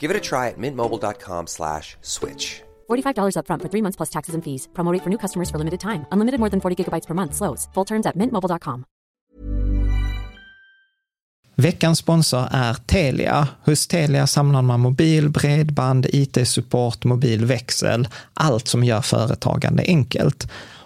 Give it a try at mintmobile.com slash switch. $45 upfront for three months plus taxes and fees. Promo rate for new customers for limited time. Unlimited more than 40 gigabytes per month. Slows. Full terms at mintmobile.com. Veckans sponsor är Telia. Hos Telia samlar man mobil, bredband, IT-support, mobilväxel, allt som gör företagande enkelt.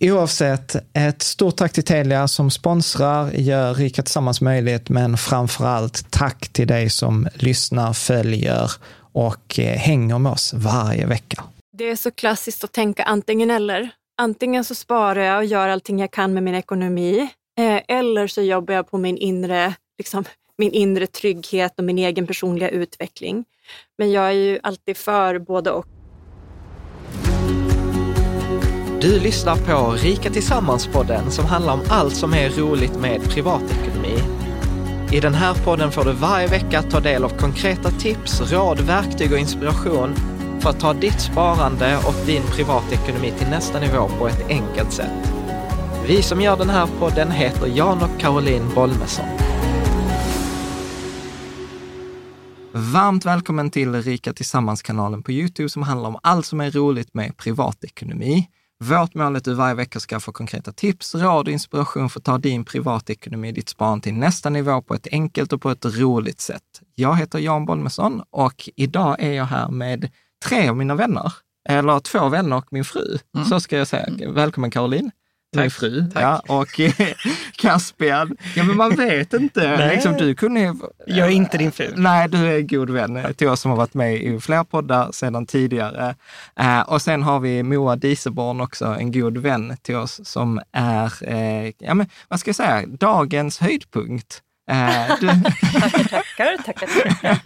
Oavsett, ett stort tack till Telia som sponsrar, gör Rika Tillsammans möjligt, men framför allt tack till dig som lyssnar, följer och eh, hänger med oss varje vecka. Det är så klassiskt att tänka antingen eller. Antingen så sparar jag och gör allting jag kan med min ekonomi, eh, eller så jobbar jag på min inre, liksom, min inre trygghet och min egen personliga utveckling. Men jag är ju alltid för både och. Du lyssnar på Rika Tillsammans-podden som handlar om allt som är roligt med privatekonomi. I den här podden får du varje vecka ta del av konkreta tips, råd, verktyg och inspiration för att ta ditt sparande och din privatekonomi till nästa nivå på ett enkelt sätt. Vi som gör den här podden heter Jan och Caroline Bolmesson. Varmt välkommen till Rika Tillsammans-kanalen på Youtube som handlar om allt som är roligt med privatekonomi. Vårt mål är att du varje vecka ska få konkreta tips, råd och inspiration för att ta din privatekonomi, ditt sparande till nästa nivå på ett enkelt och på ett roligt sätt. Jag heter Jan Bolmesson och idag är jag här med tre av mina vänner, eller två vänner och min fru. Mm. Så ska jag säga. Välkommen Caroline min fru. Tack. Ja, och Caspian. Ja, men man vet inte. Liksom, du kunde ju... Jag är inte din fru. Nej, du är god vän till oss som har varit med i flera poddar sedan tidigare. Uh, och sen har vi Moa Diseborn också, en god vän till oss som är, uh, ja men vad ska jag säga, dagens höjdpunkt. Uh, du... tackar, tackar, tackar.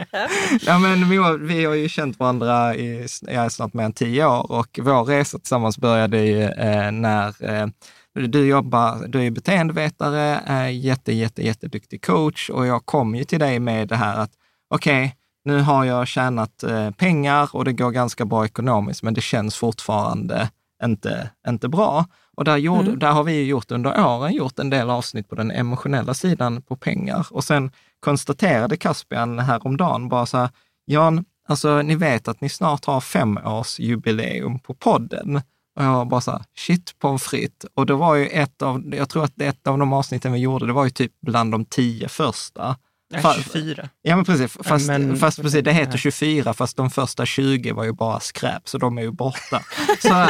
ja, men Moa, vi har ju känt varandra i ja, snart mer än tio år och vår resa tillsammans började ju eh, när eh, du jobbar, du är beteendevetare, är jätte, jätte, jätteduktig coach och jag kom ju till dig med det här att okej, okay, nu har jag tjänat eh, pengar och det går ganska bra ekonomiskt, men det känns fortfarande inte, inte bra. Och där, gjorde, mm. där har vi gjort under åren gjort en del avsnitt på den emotionella sidan på pengar. Och sen konstaterade Caspian häromdagen bara så här, Jan, alltså ni vet att ni snart har femårsjubileum på podden. Och jag bara så här, shit pommes frites. Och det var ju ett av, jag tror att ett av de avsnitten vi gjorde, det var ju typ bland de tio första. Ja, 24. Ja, men precis. Fast, Men- fast precis, det heter 24, fast de första 20 var ju bara skräp, så de är ju borta. så,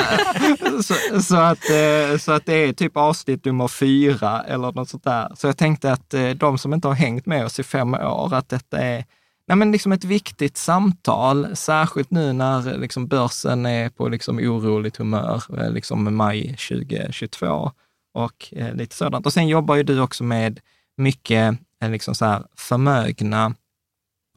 så, så, att, eh, så att det är typ avsnitt nummer fyra eller något sånt där. Så jag tänkte att eh, de som inte har hängt med oss i fem år, att detta är Nej, men liksom ett viktigt samtal, särskilt nu när liksom börsen är på liksom oroligt humör, eh, liksom maj 2022 och eh, lite sådant. Och sen jobbar ju du också med mycket eh, liksom så här förmögna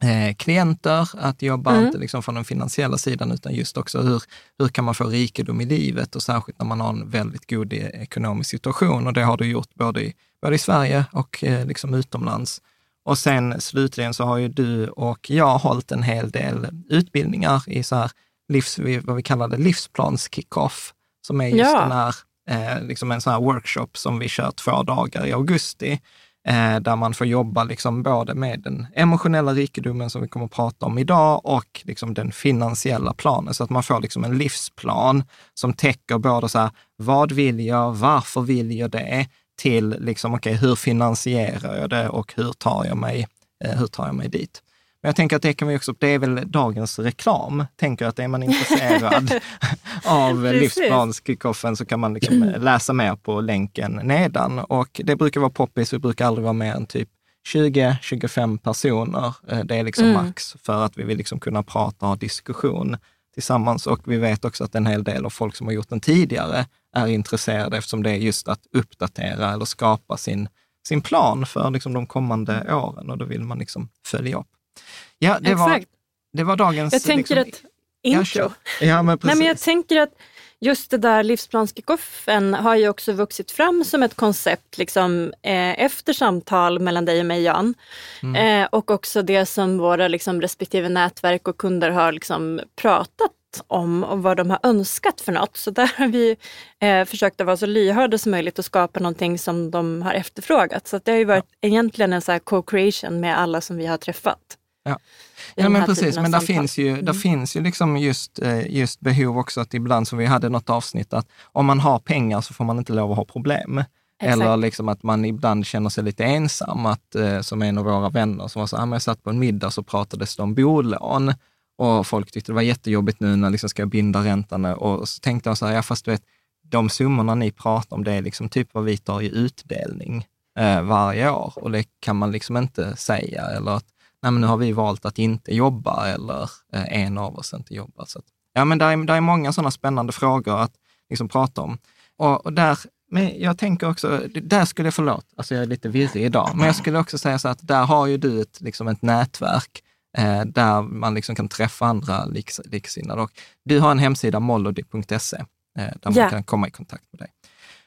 eh, klienter, att jobba Mm. inte liksom från den finansiella sidan, utan just också hur, hur kan man få rikedom i livet och särskilt när man har en väldigt god ekonomisk situation. Och det har du gjort både i, både i Sverige och eh, liksom utomlands. Och sen slutligen så har ju du och jag hållit en hel del utbildningar i så här livs, vad vi kallar det, livsplans kick-off, som är just Ja. den här, eh, liksom en sån här workshop som vi kör två dagar i augusti, eh, där man får jobba liksom både med den emotionella rikedomen som vi kommer att prata om idag och liksom den finansiella planen. Så att man får liksom en livsplan som täcker både så här, vad vill jag, varför vill jag det, till liksom, okay, hur finansierar jag det och hur tar jag mig, eh, hur tar jag mig dit? Men jag tänker att det kan vi också, det är väl dagens reklam. Tänker att är man intresserad av livsplanskickoffen så kan man liksom läsa mer på länken nedan. Och det brukar vara poppis, vi brukar aldrig vara mer än typ 20-25 personer. Eh, Det är liksom Mm. max för att vi vill liksom kunna prata och ha diskussion tillsammans. Och vi vet också att en hel del av folk som har gjort den tidigare är intresserade eftersom det är just att uppdatera eller skapa sin, sin plan för liksom de kommande åren och då vill man liksom följa upp. Ja, det, var, Exakt. det var dagens... Jag tänker liksom, att Ja, intro. Ja, men precis. Nej, men jag tänker att just det där livsplanskickoffen har ju också vuxit fram som ett koncept liksom, eh, efter samtal mellan dig och mig Jan. Mm. Eh, och också det som våra liksom, respektive nätverk och kunder har liksom, pratat om och vad de har önskat för något. Så där har vi eh, försökt att vara så lyhörda som möjligt och skapa någonting som de har efterfrågat. Så att det har ju varit egentligen en så co-creation med alla som vi har träffat. Ja. Ja, men precis. Men där samtal. finns ju, där Mm. finns ju liksom just, eh, just behov också att ibland, som vi hade något avsnitt, att om man har pengar så får man inte lov att ha problem. Exakt. Eller liksom att man ibland känner sig lite ensam, att, eh, som en av våra vänner som var så här, "Ah, jag satt på en middag så pratades det om bolån och folk tyckte det var jättejobbigt nu när liksom ska jag binda räntan och så tänkte jag så här, ja fast du vet, de summorna ni pratar om, det är liksom typ vad vi tar i utdelning eh, varje år och det kan man liksom inte säga eller att nej men nu har vi valt att inte jobba eller eh, en av oss inte jobbar. Så att, ja men det är, är många sådana spännande frågor att liksom prata om. Och, och där, men jag tänker också, där skulle jag, förlåt, alltså jag är lite virrig idag, men jag skulle också säga så att där har ju du ett, liksom ett nätverk eh, där man liksom kan träffa andra liks, liksinnade. Och du har en hemsida, mollody.se, eh, där man Ja. kan komma i kontakt med dig.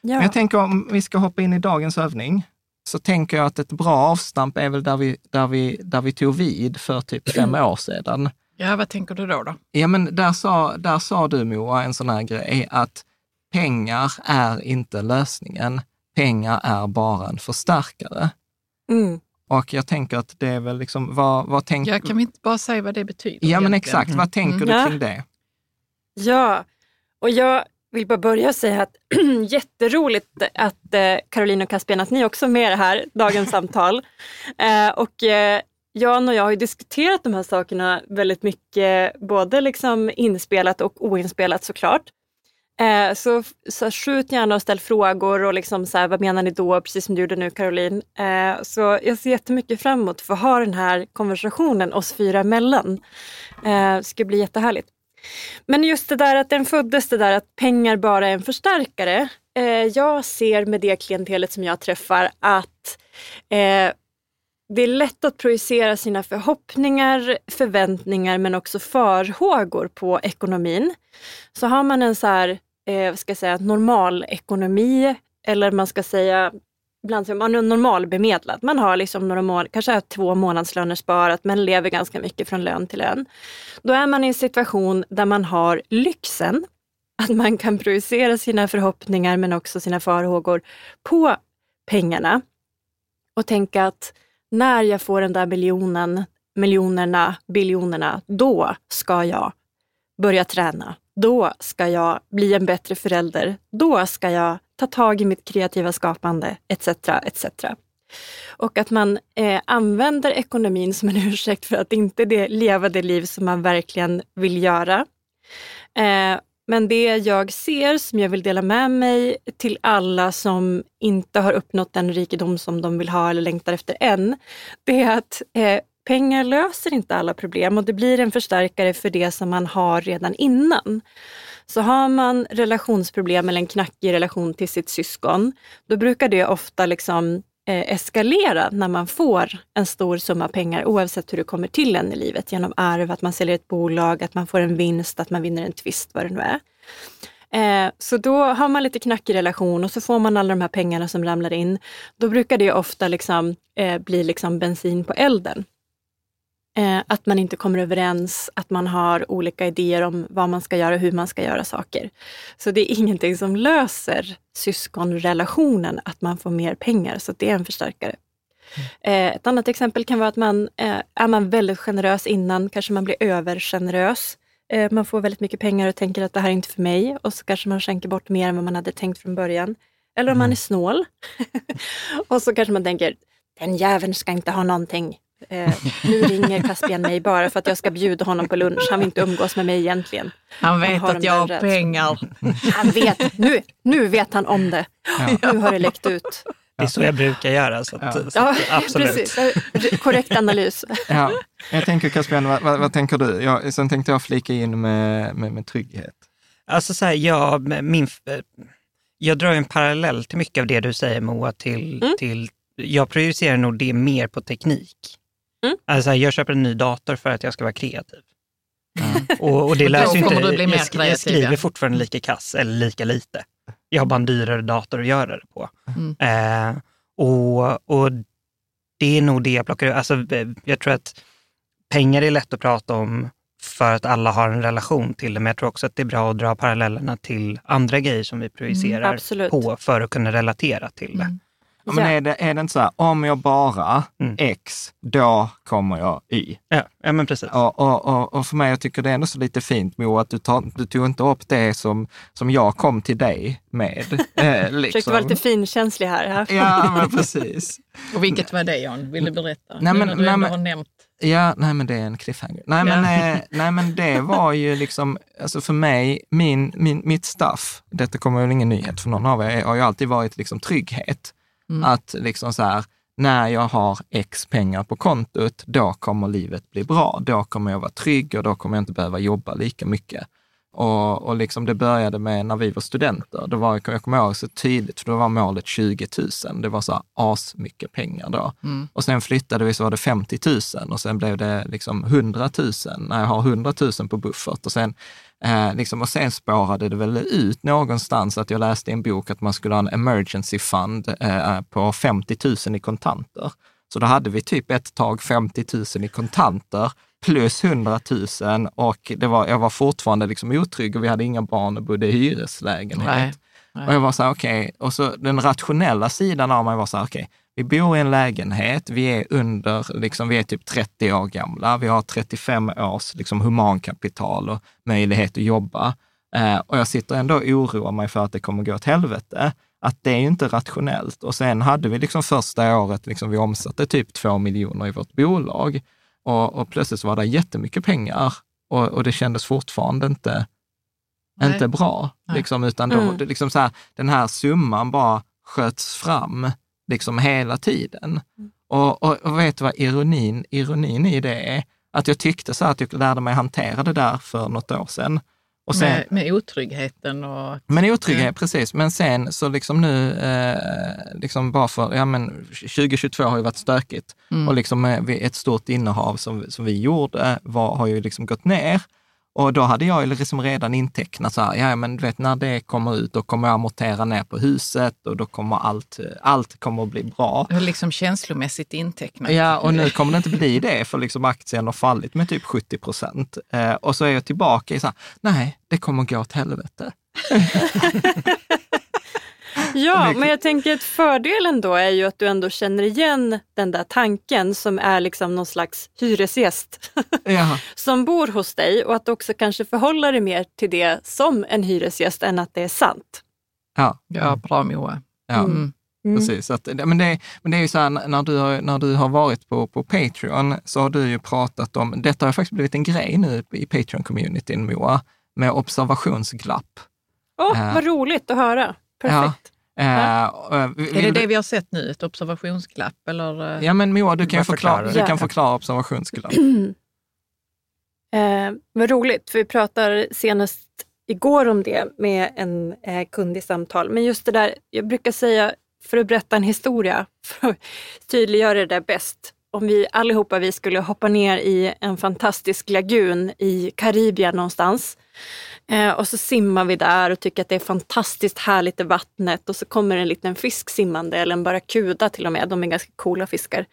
Ja. Men jag tänker om vi ska hoppa in i dagens övning, så tänker jag att ett bra avstamp är väl där vi, där vi, där vi tog vid för typ fem år sedan. Ja, vad tänker du då? då? Ja, men där sa, där sa du Moa en sån här grej, att pengar är inte lösningen. Pengar är bara en förstärkare. Mm. Och jag tänker att det är väl liksom, vad, vad tänker Ja, kan vi inte bara säga vad det betyder? Ja, men egentligen? exakt. Vad tänker du Ja. kring det? Ja, och jag vill bara börja säga att jätteroligt att eh, Caroline och Caspian, att ni också är med i det här, dagens samtal. Eh, och eh, Jan och jag har ju diskuterat de här sakerna väldigt mycket, både liksom inspelat och oinspelat såklart. Eh, så, så skjut gärna och ställ frågor och liksom så här, vad menar ni då, precis som du gjorde nu Caroline. Eh, så jag ser jättemycket fram emot att få ha den här konversationen oss fyra emellan. Eh, det ska bli jättehärligt. Men just det där att den föddes, det där att pengar bara är en förstärkare. Eh, jag ser med det klientelet som jag träffar att eh, det är lätt att projicera sina förhoppningar, förväntningar men också farhågor på ekonomin. Så har man en så här, eh, vad ska jag säga, normal ekonomi eller man ska säga ibland säger man är normalbemedlad. Man har liksom några mål, kanske har två månadslöner sparat men lever ganska mycket från lön till lön. Då är man i en situation där man har lyxen att man kan projicera sina förhoppningar men också sina farhågor på pengarna och tänka att när jag får den där miljonen, miljonerna, biljonerna, då ska jag börja träna då ska jag bli en bättre förälder. Då ska jag ta tag i mitt kreativa skapande etc. etc. Och att man eh, använder ekonomin som en ursäkt för att inte det, leva det liv som man verkligen vill göra. Eh, men det jag ser som jag vill dela med mig till alla som inte har uppnått den rikedom som de vill ha eller längtar efter än, det är att eh, pengar löser inte alla problem och det blir en förstärkare för det som man har redan innan. Så har man relationsproblem eller en knackig relation till sitt syskon, då brukar det ofta liksom eh, eskalera när man får en stor summa pengar oavsett hur det kommer till en i livet. Genom arv, att man säljer ett bolag, att man får en vinst, att man vinner en tvist, vad det nu är. Eh, så då har man lite knackig relation och så får man alla de här pengarna som ramlar in. Då brukar det ofta liksom, eh, bli liksom bensin på elden. Eh, att man inte kommer överens, att man har olika idéer om vad man ska göra och hur man ska göra saker. Så det är ingenting som löser syskonrelationen, att man får mer pengar. Så det är en förstärkare. Eh, ett annat exempel kan vara att man eh, är man väldigt generös innan, kanske man blir övergenerös. Eh, man får väldigt mycket pengar och tänker att det här är inte för mig och så kanske man skänker bort mer än vad man hade tänkt från början. Eller om man är snål. och så kanske man tänker, den jäveln ska inte ha någonting. Eh, nu ringer Caspian mig bara för att jag ska bjuda honom på lunch. Han vill inte umgås med mig egentligen. Han vet har att jag har pengar. Han vet, nu, nu vet han om det. Nu har det läckt ut. Det är så jag brukar göra. Så att, så Ja, att, absolut. precis. Korrekt analys. Ja, jag tänker Caspian, vad, vad, vad tänker du? Jag, sen tänkte jag flika in med, med, med trygghet. Alltså så här, jag, min, jag drar en parallell till mycket av det du säger Moa, till, Mm. till jag projicerar nog det mer på teknik. Mm. Alltså jag köper en ny dator för att jag ska vara kreativ. Och, och det Och då löser inte, du bli mer jag, sk- jag kreativ, skriver ja. fortfarande lika kass eller lika lite. Jag har bara en dyrare dator att göra det på. Mm. Eh, och, och det är nog det jag plockar ut. Alltså, eh, jag tror att pengar är lätt att prata om för att alla har en relation till det, men jag tror också att det är bra att dra parallellerna till andra grejer som vi projicerar absolut. på för att kunna relatera till det. Ja, Men är det, är det inte så här, om jag bara Mm. X, då kommer jag Y. Ja, ja men precis. Och, och, och, och för mig, jag tycker det är ändå så lite fint Mo, att du, tar, du tog inte upp det som, som jag kom till dig med. Eh, liksom. Försökte vara lite finkänslig här. Ja. Ja, men precis. Och vilket var det Jan? Vill du berätta? Nej, men- Nu när du nej, men- har nämnt. Ja, nej men det är en cliffhanger. Nej, men, Ja. eh, nej men det var ju liksom, alltså för mig, min, min, mitt staff, detta kommer väl ingen nyhet för någon av er, har ju alltid varit liksom trygghet. Mm. Att liksom så här, när jag har x pengar på kontot, då kommer livet bli bra. Då kommer jag vara trygg och då kommer jag inte behöva jobba lika mycket. Och, och liksom det började med när vi var studenter. Då var, jag kommer ihåg så tydligt, för då var målet 20 000. Det var så asmycket pengar då. Mm. Och sen flyttade vi så var det 50 000 och sen blev det liksom 100 000 när jag har 100 000 på buffert. Och sen, eh, liksom, och sen spårade det väl ut någonstans att jag läste i en bok att man skulle ha en emergency fund eh, på 50 000 i kontanter. Så då hade vi typ ett tag 50 000 i kontanter plus 100 000 och det var, jag var fortfarande liksom otrygg och vi hade inga barn och bodde i hyreslägenhet. Nej. Nej. Och jag var så här, okej, och så den rationella sidan av mig var så här, okej, vi bor i en lägenhet, vi är under, liksom, vi är typ 30 år gamla, vi har 35 års liksom, humankapital och möjlighet att jobba. Eh, och jag sitter ändå och oroar mig för att det kommer gå åt helvete. Att det är ju inte rationellt. Och sen hade vi liksom första året, liksom, vi omsatte typ två miljoner i vårt bolag och, och plötsligt så var det jättemycket pengar och, och det kändes fortfarande inte, Nej. inte bra. Liksom, utan då, Mm. liksom så här, den här summan bara sköts fram liksom hela tiden. Och, och, och vet du vad ironin, ironin i det är? Att jag tyckte så här att jag lärde mig hantera det där för något år sedan. Och sen, Med, med otryggheten och... men otrygghet, Mm. precis. Men sen så liksom nu, eh, liksom bara för, ja men 2022 har ju varit stökigt. Mm. Och liksom eh, ett stort innehav som, som vi gjorde var, har ju liksom gått ner. Och då hade jag liksom redan intecknat så här, ja men du vet när det kommer ut, då kommer jag amortera ner på huset och då kommer allt, allt kommer att bli bra. och liksom känslomässigt intecknat. Ja, och nu kommer det inte bli det, för liksom aktien har fallit med typ 70 procent. Eh, och så är jag tillbaka i så här, nej, det kommer gå åt helvete. Ja, men jag tänker att fördelen då är ju att du ändå känner igen den där tanken som är liksom någon slags hyresgäst Ja, som bor hos dig och att du också kanske förhåller dig mer till det som en hyresgäst än att det är sant. ja, Ja, bra Moa. ja. Mm. Precis, att, men, det, men det är ju så här, när du, har, när du har varit på, på Patreon så har du ju pratat om, detta har faktiskt blivit en grej nu i Patreon-communityn Moa, med observationsglapp. Åh, Ja. vad roligt att höra. Perfekt. Eh, och, eh, Är det det vi har sett nu, ett observationsglapp? Eller? eh? Ja men Moa, du kan, förklara, du kan Ja. förklara observationsglapp. Eh, vad roligt, för vi pratade senast igår om det med en eh, kund i samtal. Men just det där, jag brukar säga, för att berätta en historia, för att tydliggöra det där bäst. Om vi allihopa vi skulle hoppa ner i en fantastisk lagun i Karibien någonstans. Eh, och så simmar vi där och tycker att det är fantastiskt härligt i vattnet och så kommer en liten fisk simmande, eller en barracuda till och med. De är ganska coola fiskar.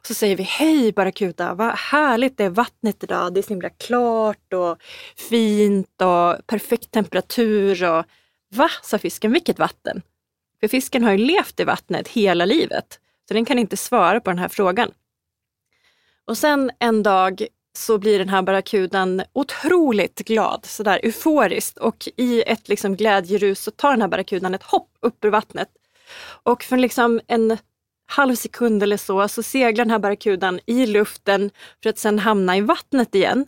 Och så säger vi, hej barracuda, vad härligt det är vattnet idag. Det är så himla klart och fint och perfekt temperatur. Och, Va, sa fisken, vilket vatten? För fisken har ju levt i vattnet hela livet, så den kan inte svara på den här frågan. Och sen en dag så blir den här barracudan otroligt glad, sådär euforiskt och i ett liksom glädjerus så tar den här barracudan ett hopp upp ur vattnet. Och för liksom en halv sekund eller så, så seglar den här barracudan i luften för att sen hamna i vattnet igen.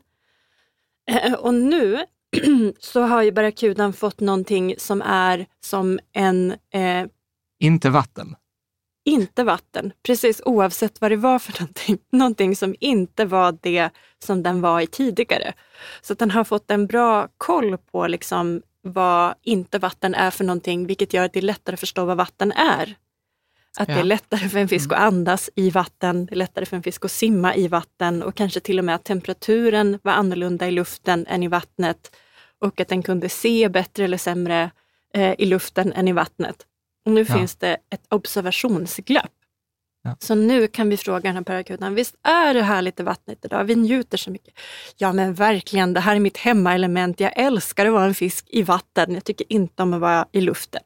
Eh, och nu så har ju barracudan fått någonting som är som en eh, Inte vatten inte vatten, precis oavsett vad det var för någonting. Någonting som inte var det som den var i tidigare. Så att den har fått en bra koll på liksom vad inte vatten är för någonting, vilket gör att det är lättare att förstå vad vatten är. Att det Ja. är lättare för en fisk att andas i vatten, det är lättare för en fisk att simma i vatten och kanske till och med att temperaturen var annorlunda i luften än i vattnet och att den kunde se bättre eller sämre eh, i luften än i vattnet. Och nu Ja. finns det ett observationsglapp. Ja. Så nu kan vi fråga den här parakutan, visst är det härligt i vattnet idag? Vi njuter så mycket. Ja men verkligen, det här är mitt hemmaelement. Jag älskar att vara en fisk i vatten. Jag tycker inte om att vara i luften.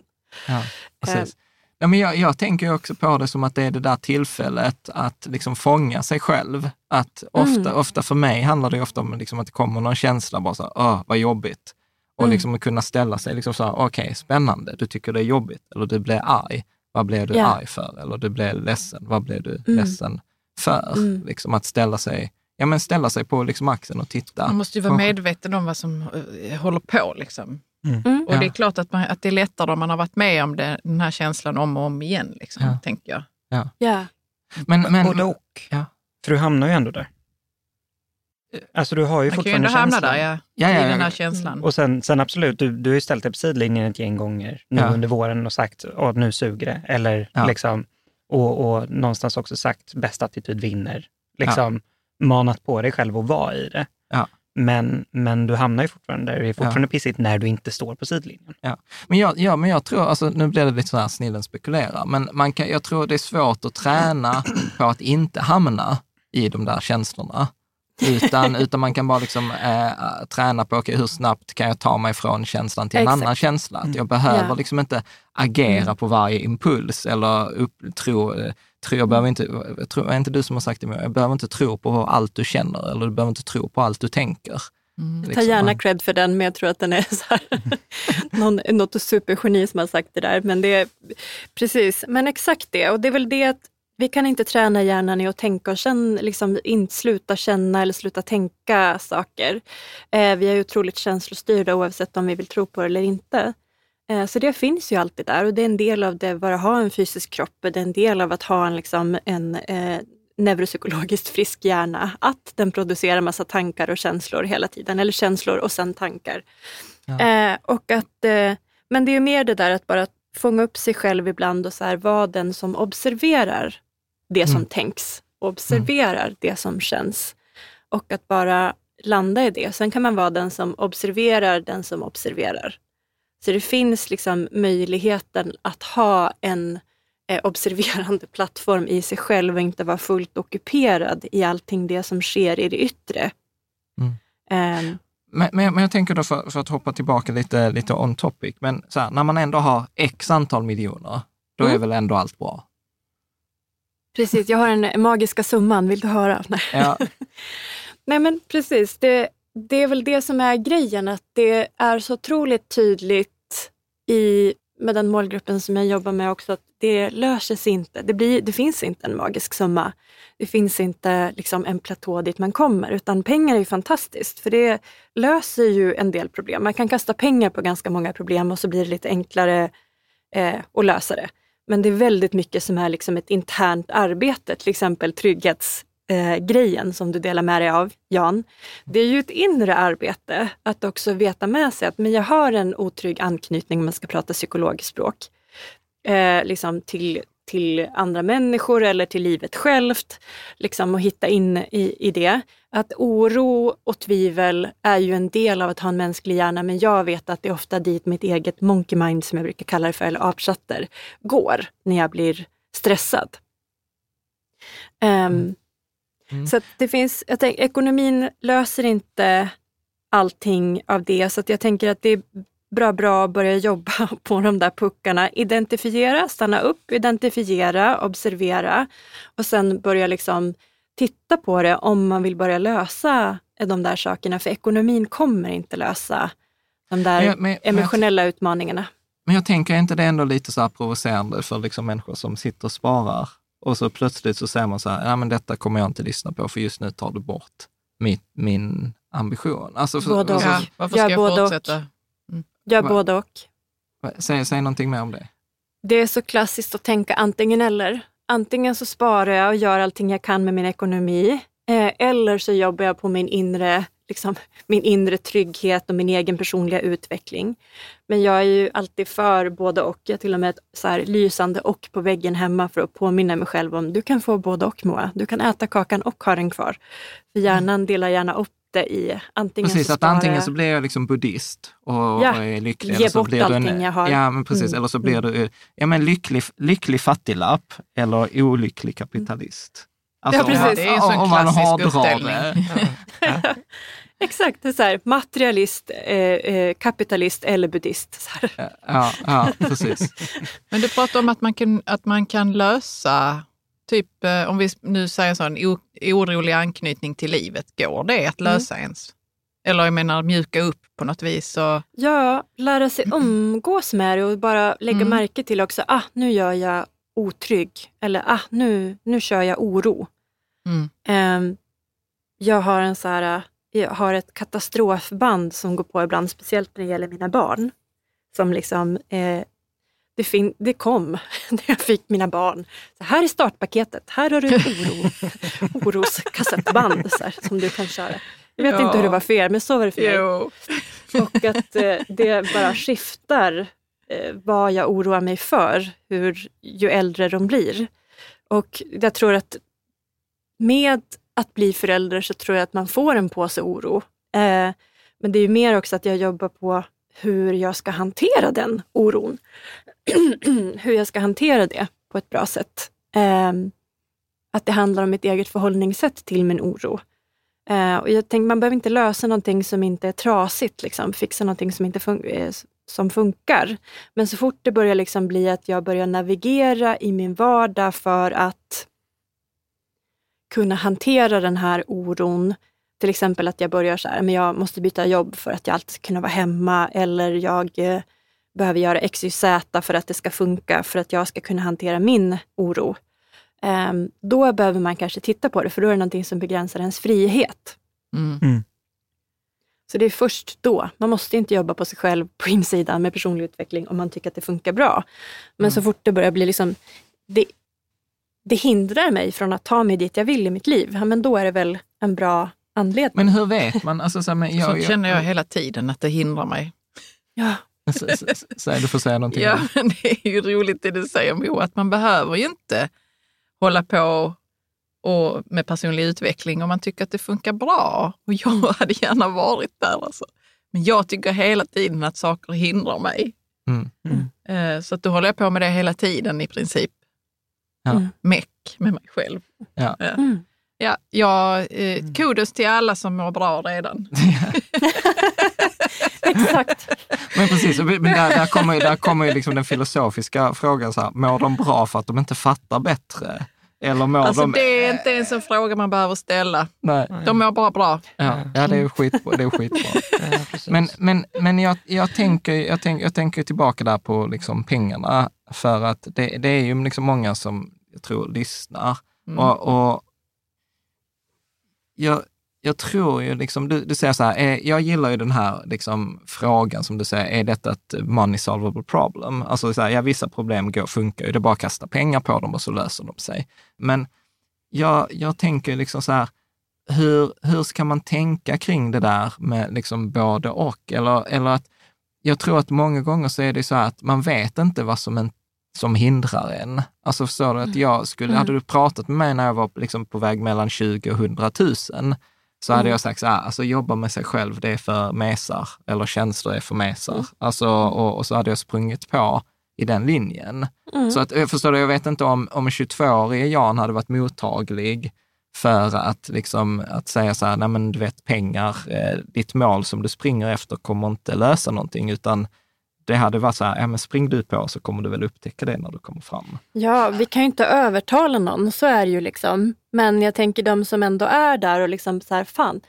Ja, precis. Ja, men jag, jag tänker också på det som att det är det där tillfället att liksom fånga sig själv. Att ofta, Mm. ofta för mig handlar det ofta om liksom att det kommer någon känsla, bara så här, vad jobbigt. Och Mm. liksom att kunna ställa sig, liksom så här, okej, spännande, du tycker det är jobbigt, eller du blir arg. Vad blev du Ja. arg för? Eller du blev ledsen, vad blev du Mm. ledsen för? Mm. Liksom att ställa sig, ja, men ställa sig på liksom axeln och titta. Man måste ju vara medveten om vad som eh, håller på. Liksom. Mm. Och Ja. det är klart att, man, att det är lättare om man har varit med om det, den här känslan om och om igen, liksom, Ja. tänker jag. Ja, Men, men, Både och. Ja. För du hamnar ju ändå där. Alltså du har ju Man kan ju fortfarande ändå hamna känslan. där, ja, Ja, ja, i ja. den här känslan. Och sen, sen absolut, du, du har ju ställt dig på sidlinjen ett gäng gånger nu Ja. under våren och sagt att nu suger det. Eller Ja. liksom, och, och någonstans också sagt bästa attityd vinner. Liksom manat på dig själv att vara i det. Ja. Men, men du hamnar ju fortfarande där. Det är fortfarande pissigt när du inte står på sidlinjen. Men jag, ja, men jag tror, alltså, nu blir det lite så här snillen spekulerar, men man kan, jag tror det är svårt att träna på att inte hamna i de där känslorna. Utan, utan man kan bara liksom, eh, träna på, okay, hur snabbt kan jag ta mig från känslan till en Exakt. annan känsla? Att jag behöver Ja. liksom inte agera på varje impuls eller upp, tro, tro, jag behöver inte, jag tror, är inte du som har sagt det, jag behöver inte tro på allt du känner eller du behöver inte tro på allt du tänker. Mm. ta Liksom, gärna cred för den, men jag tror att den är så här, någon, något supergeni som har sagt det där. Men det är precis, men exakt det. Och det är väl det att vi kan inte träna hjärnan i att tänka och känna, liksom inte sluta känna eller sluta tänka saker. Eh, vi är otroligt känslostyrda oavsett om vi vill tro på det eller inte. Eh, så det finns ju alltid där och det är en del av det, bara ha en fysisk kropp, det är en del av att ha en, liksom, en eh, neuropsykologiskt frisk hjärna, att den producerar massa tankar och känslor hela tiden, eller känslor och sen tankar. Eh, och att, eh, men det är mer det där att bara fånga upp sig själv ibland och så här, vara den som observerar det som Mm. tänks, observerar det som känns. Och att bara landa i det. Sen kan man vara den som observerar den som observerar. Så det finns liksom möjligheten att ha en eh, observerande plattform i sig själv och inte vara fullt ockuperad i allting det som sker i det yttre. Mm. Ehm, Men, men, men jag tänker då för, för, att hoppa tillbaka lite, lite on topic, men så här, när man ändå har x antal miljoner, då mm. är väl ändå allt bra? Precis, jag har den magiska summan, vill du höra? Nej, ja. Nej men precis, det, det är väl det som är grejen, att det är så otroligt tydligt i, med den målgruppen som jag jobbar med också, att det löser sig inte. Det, blir, det finns inte en magisk summa. Det finns inte liksom en platå dit man kommer, utan pengar är fantastiskt för det löser ju en del problem. Man kan kasta pengar på ganska många problem och så blir det lite enklare eh, att lösa det. Men det är väldigt mycket som är liksom ett internt arbete, till exempel trygghetsgrejen eh, som du delar med dig av, Jan. Det är ju ett inre arbete att också veta med sig att men jag har en otrygg anknytning om man ska prata psykologspråk. Eh, liksom till, till andra människor eller till livet självt. Liksom och hitta in i, i det. Att oro och tvivel är ju en del av att ha en mänsklig hjärna men jag vet att det är ofta dit mitt eget monkey mind, som jag brukar kalla det för, eller apchatter, går när jag blir stressad. Um, mm. Mm. Så det finns, jag tänker, ekonomin löser inte allting av det så att jag tänker att det är bra, bra att börja jobba på de där puckarna. Identifiera, stanna upp, identifiera, observera och sen börja liksom titta på det om man vill börja lösa de där sakerna. För ekonomin kommer inte lösa de där men, men, emotionella men, utmaningarna. Men jag tänker inte det ändå lite så här provocerande för liksom människor som sitter och sparar och så plötsligt så säger man så här, nej men detta kommer jag inte lyssna på för just nu tar du bort min, min ambition. Alltså, för, både och. Ja, varför ska jag fortsätta? Mm. Gör både och. Säg, säg någonting mer om det. Det är så klassiskt att tänka antingen eller. Antingen så sparar jag och gör allting jag kan med min ekonomi. Eh, eller så jobbar jag på min inre, liksom, min inre trygghet och min egen personliga utveckling. Men jag är ju alltid för både och. Jag har till och med ett så här lysande och på väggen hemma för att påminna mig själv om du kan få både och Moa. Du kan äta kakan och ha den kvar. För hjärnan delar gärna upp det i antingen Precis, att antingen så blir jag liksom buddhist och, ja, och är lycklig. Ge bort blir allting en, jag har. Ja, men precis. Mm. Eller så blir mm. du ja, men lycklig, lycklig fattiglapp eller olycklig kapitalist. Alltså, ja, precis. Det är en sån om klassisk uppställning. Ja. Exakt, det är så här, materialist, eh, eh, kapitalist eller buddhist. Ja, ja, precis. Men du pratar om att man kan, att man kan lösa Typ eh, om vi nu säger så, en orolig anknytning till livet, går det att mm. lösa mm. ens? Eller jag menar mjuka upp på något vis? Och... Ja, lära sig umgås med det och bara lägga mm. märke till också, ah nu gör jag otrygg eller ah nu, nu kör jag oro. Mm. Um, jag har en så här, jag har ett katastrofband som går på ibland, speciellt när det gäller mina barn. Som liksom eh, det, fin- det kom när jag fick mina barn. Så här är startpaketet, här har du ett oro, oroskassettband så här, som du kan köra. Jag vet ja. inte hur det var för er, men så var det för mig. Jo. Och att eh, det bara skiftar eh, vad jag oroar mig för hur, ju äldre de blir. Och jag tror att med att bli förälder så tror jag att man får en påse oro. Eh, men det är mer också att jag jobbar på hur jag ska hantera den oron. hur jag ska hantera det på ett bra sätt. Eh, att det handlar om mitt eget förhållningssätt till min oro. Eh, och jag tänker, man behöver inte lösa någonting som inte är trasigt, liksom. fixa någonting som inte fun eh, som funkar. Men så fort det börjar liksom bli att jag börjar navigera i min vardag för att kunna hantera den här oron. Till exempel att jag börjar så här, men jag måste byta jobb för att jag alltid ska kunna vara hemma eller jag eh, behöver göra X, Y, Z för att det ska funka, för att jag ska kunna hantera min oro. Um, då behöver man kanske titta på det, för då är det någonting som begränsar ens frihet. Mm. Mm. Så det är först då. Man måste inte jobba på sig själv på insidan med personlig utveckling om man tycker att det funkar bra. Men mm. så fort det börjar bli liksom, det, det hindrar mig från att ta mig dit jag vill i mitt liv, ja, men då är det väl en bra anledning. Men hur vet man? Alltså, så, men jag, så känner jag hela tiden att det hindrar mig. Ja, Säg, du får säga någonting. Ja, det är ju roligt det du säger Mo, att man behöver ju inte hålla på och med personlig utveckling om man tycker att det funkar bra. Och jag hade gärna varit där. Alltså. Men jag tycker hela tiden att saker hindrar mig. Mm. Mm. Så att då håller jag på med det hela tiden i princip. Ja. Mm. Meck med mig själv. Ja. Mm. Ja, ja eh, kudos till alla som mår bra redan. Exakt. Men precis, men där, där kommer, där kommer ju liksom den filosofiska frågan, så här, mår de bra för att de inte fattar bättre? Eller mår Alltså de... det är inte ens en fråga man behöver ställa. Nej. De mår bara bra. Ja, ja, det är skitbra. Det är skitbra. men men, men jag, jag, tänker, jag, tänk, jag tänker tillbaka där på liksom pengarna, för att det, det är ju liksom många som jag tror lyssnar. Mm. Och, och jag, jag tror ju, liksom, du, du säger så här, eh, jag gillar ju den här liksom, frågan som du säger, är detta ett money solvable problem? Alltså så här, ja, vissa problem går, funkar ju, det är bara att kasta pengar på dem och så löser de sig. Men jag, jag tänker liksom så här, hur, hur ska man tänka kring det där med liksom både och? Eller, eller att jag tror att många gånger så är det så här att man vet inte vad som, inte som hindrar en. Alltså förstår du, att jag skulle, Mm. hade du pratat med mig när jag var liksom på väg mellan 20 och 100 000, så hade Mm. jag sagt så här, alltså jobba med sig själv, det är för mesar, eller tjänster är för mesar. Mm. Alltså, och, och så hade jag sprungit på i den linjen. Mm. Så att, jag förstår du, jag vet inte om, om 22-årige Jan hade varit mottaglig för att, liksom, att säga så här, nej men du vet pengar, eh, ditt mål som du springer efter kommer inte lösa någonting, utan det hade varit så här, ja men spring du på så kommer du väl upptäcka det när du kommer fram. Ja, vi kan ju inte övertala någon, så är det ju liksom. Men jag tänker de som ändå är där och liksom så här, fan,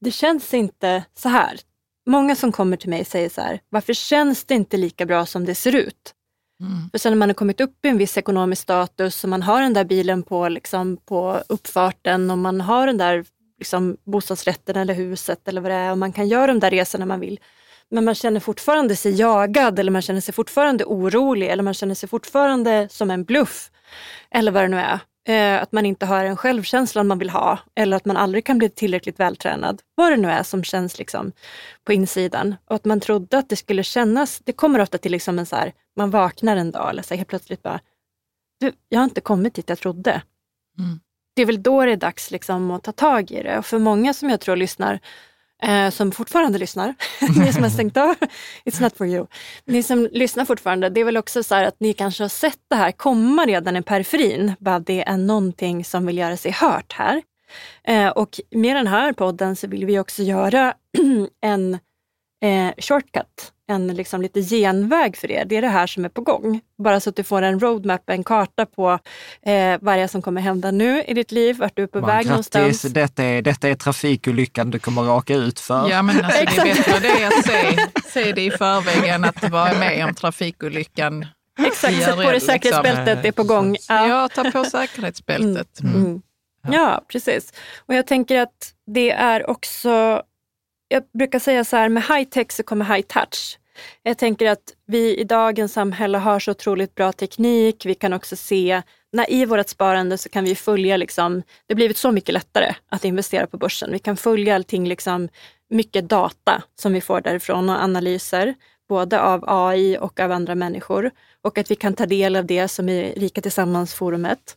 det känns inte så här. Många som kommer till mig säger så här, varför känns det inte lika bra som det ser ut? För sen när man har kommit upp i en viss ekonomisk status och man har den där bilen på, liksom, på uppfarten och man har den där liksom, bostadsrätten eller huset eller vad det är och man kan göra de där resorna man vill. Men man känner fortfarande sig jagad eller man känner sig fortfarande orolig eller man känner sig fortfarande som en bluff. Eller vad det nu är. Eh, att man inte har en självkänsla man vill ha eller att man aldrig kan bli tillräckligt vältränad. Vad det nu är som känns liksom på insidan. Och att man trodde att det skulle kännas, det kommer ofta till liksom en så här, man vaknar en dag eller så här, helt plötsligt bara, du, jag har inte kommit dit jag trodde. Mm. Det är väl då det är dags liksom att ta tag i det. Och för många som jag tror lyssnar, eh, som fortfarande lyssnar, ni som har stängt av, it's not for you. Ni som lyssnar fortfarande, det är väl också så här att ni kanske har sett det här komma redan i periferin. Bara det är någonting som vill göra sig hört här. Eh, och med den här podden så vill vi också göra en eh, shortcut, en liksom lite genväg för er. Det är det här som är på gång. Bara så att du får en roadmap, en karta på eh, vad det är som kommer hända nu i ditt liv, vart du är på Bara, väg Grattis, någonstans. detta är, detta är trafikolyckan du kommer raka ut för. Ja, men alltså, det är bättre det att se, se det i förväg än att vara med om trafikolyckan. Exakt, sätt på dig säkerhetsbältet, det är på gång. Ja. Ja, ta på säkerhetsbältet. Mm. Ja, precis. Och jag tänker att det är också, jag brukar säga så här, med high tech så kommer high touch. Jag tänker att vi i dagens samhälle har så otroligt bra teknik. Vi kan också se, när i vårt sparande så kan vi följa, liksom, det har blivit så mycket lättare att investera på börsen. Vi kan följa allting, liksom, mycket data som vi får därifrån och analyser, både av AI och av andra människor. Och att vi kan ta del av det som är Rika Tillsammans-forumet.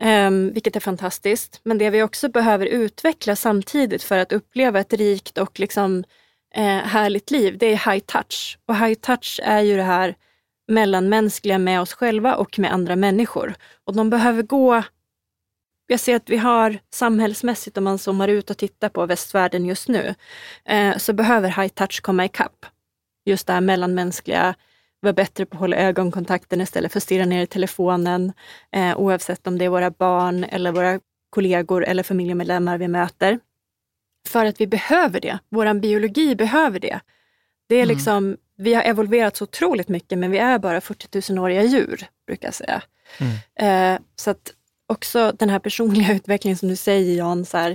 Um, vilket är fantastiskt. Men det vi också behöver utveckla samtidigt för att uppleva ett rikt och liksom, eh, härligt liv, det är high touch. Och high touch är ju det här mellanmänskliga med oss själva och med andra människor. Och de behöver gå jag ser att vi har samhällsmässigt, om man zoomar ut och tittar på västvärlden just nu, eh, så behöver high touch komma ikapp. Just det här mellanmänskliga, vara bättre på att hålla ögonkontakten istället för att stirra ner i telefonen, eh, oavsett om det är våra barn eller våra kollegor eller familjemedlemmar vi möter. För att vi behöver det. Vår biologi behöver det. Det är liksom, Vi har evolverat så otroligt mycket, men vi är bara 40 000-åriga djur, brukar jag säga. Eh, så att också den här personliga utvecklingen som du säger Jan, så här,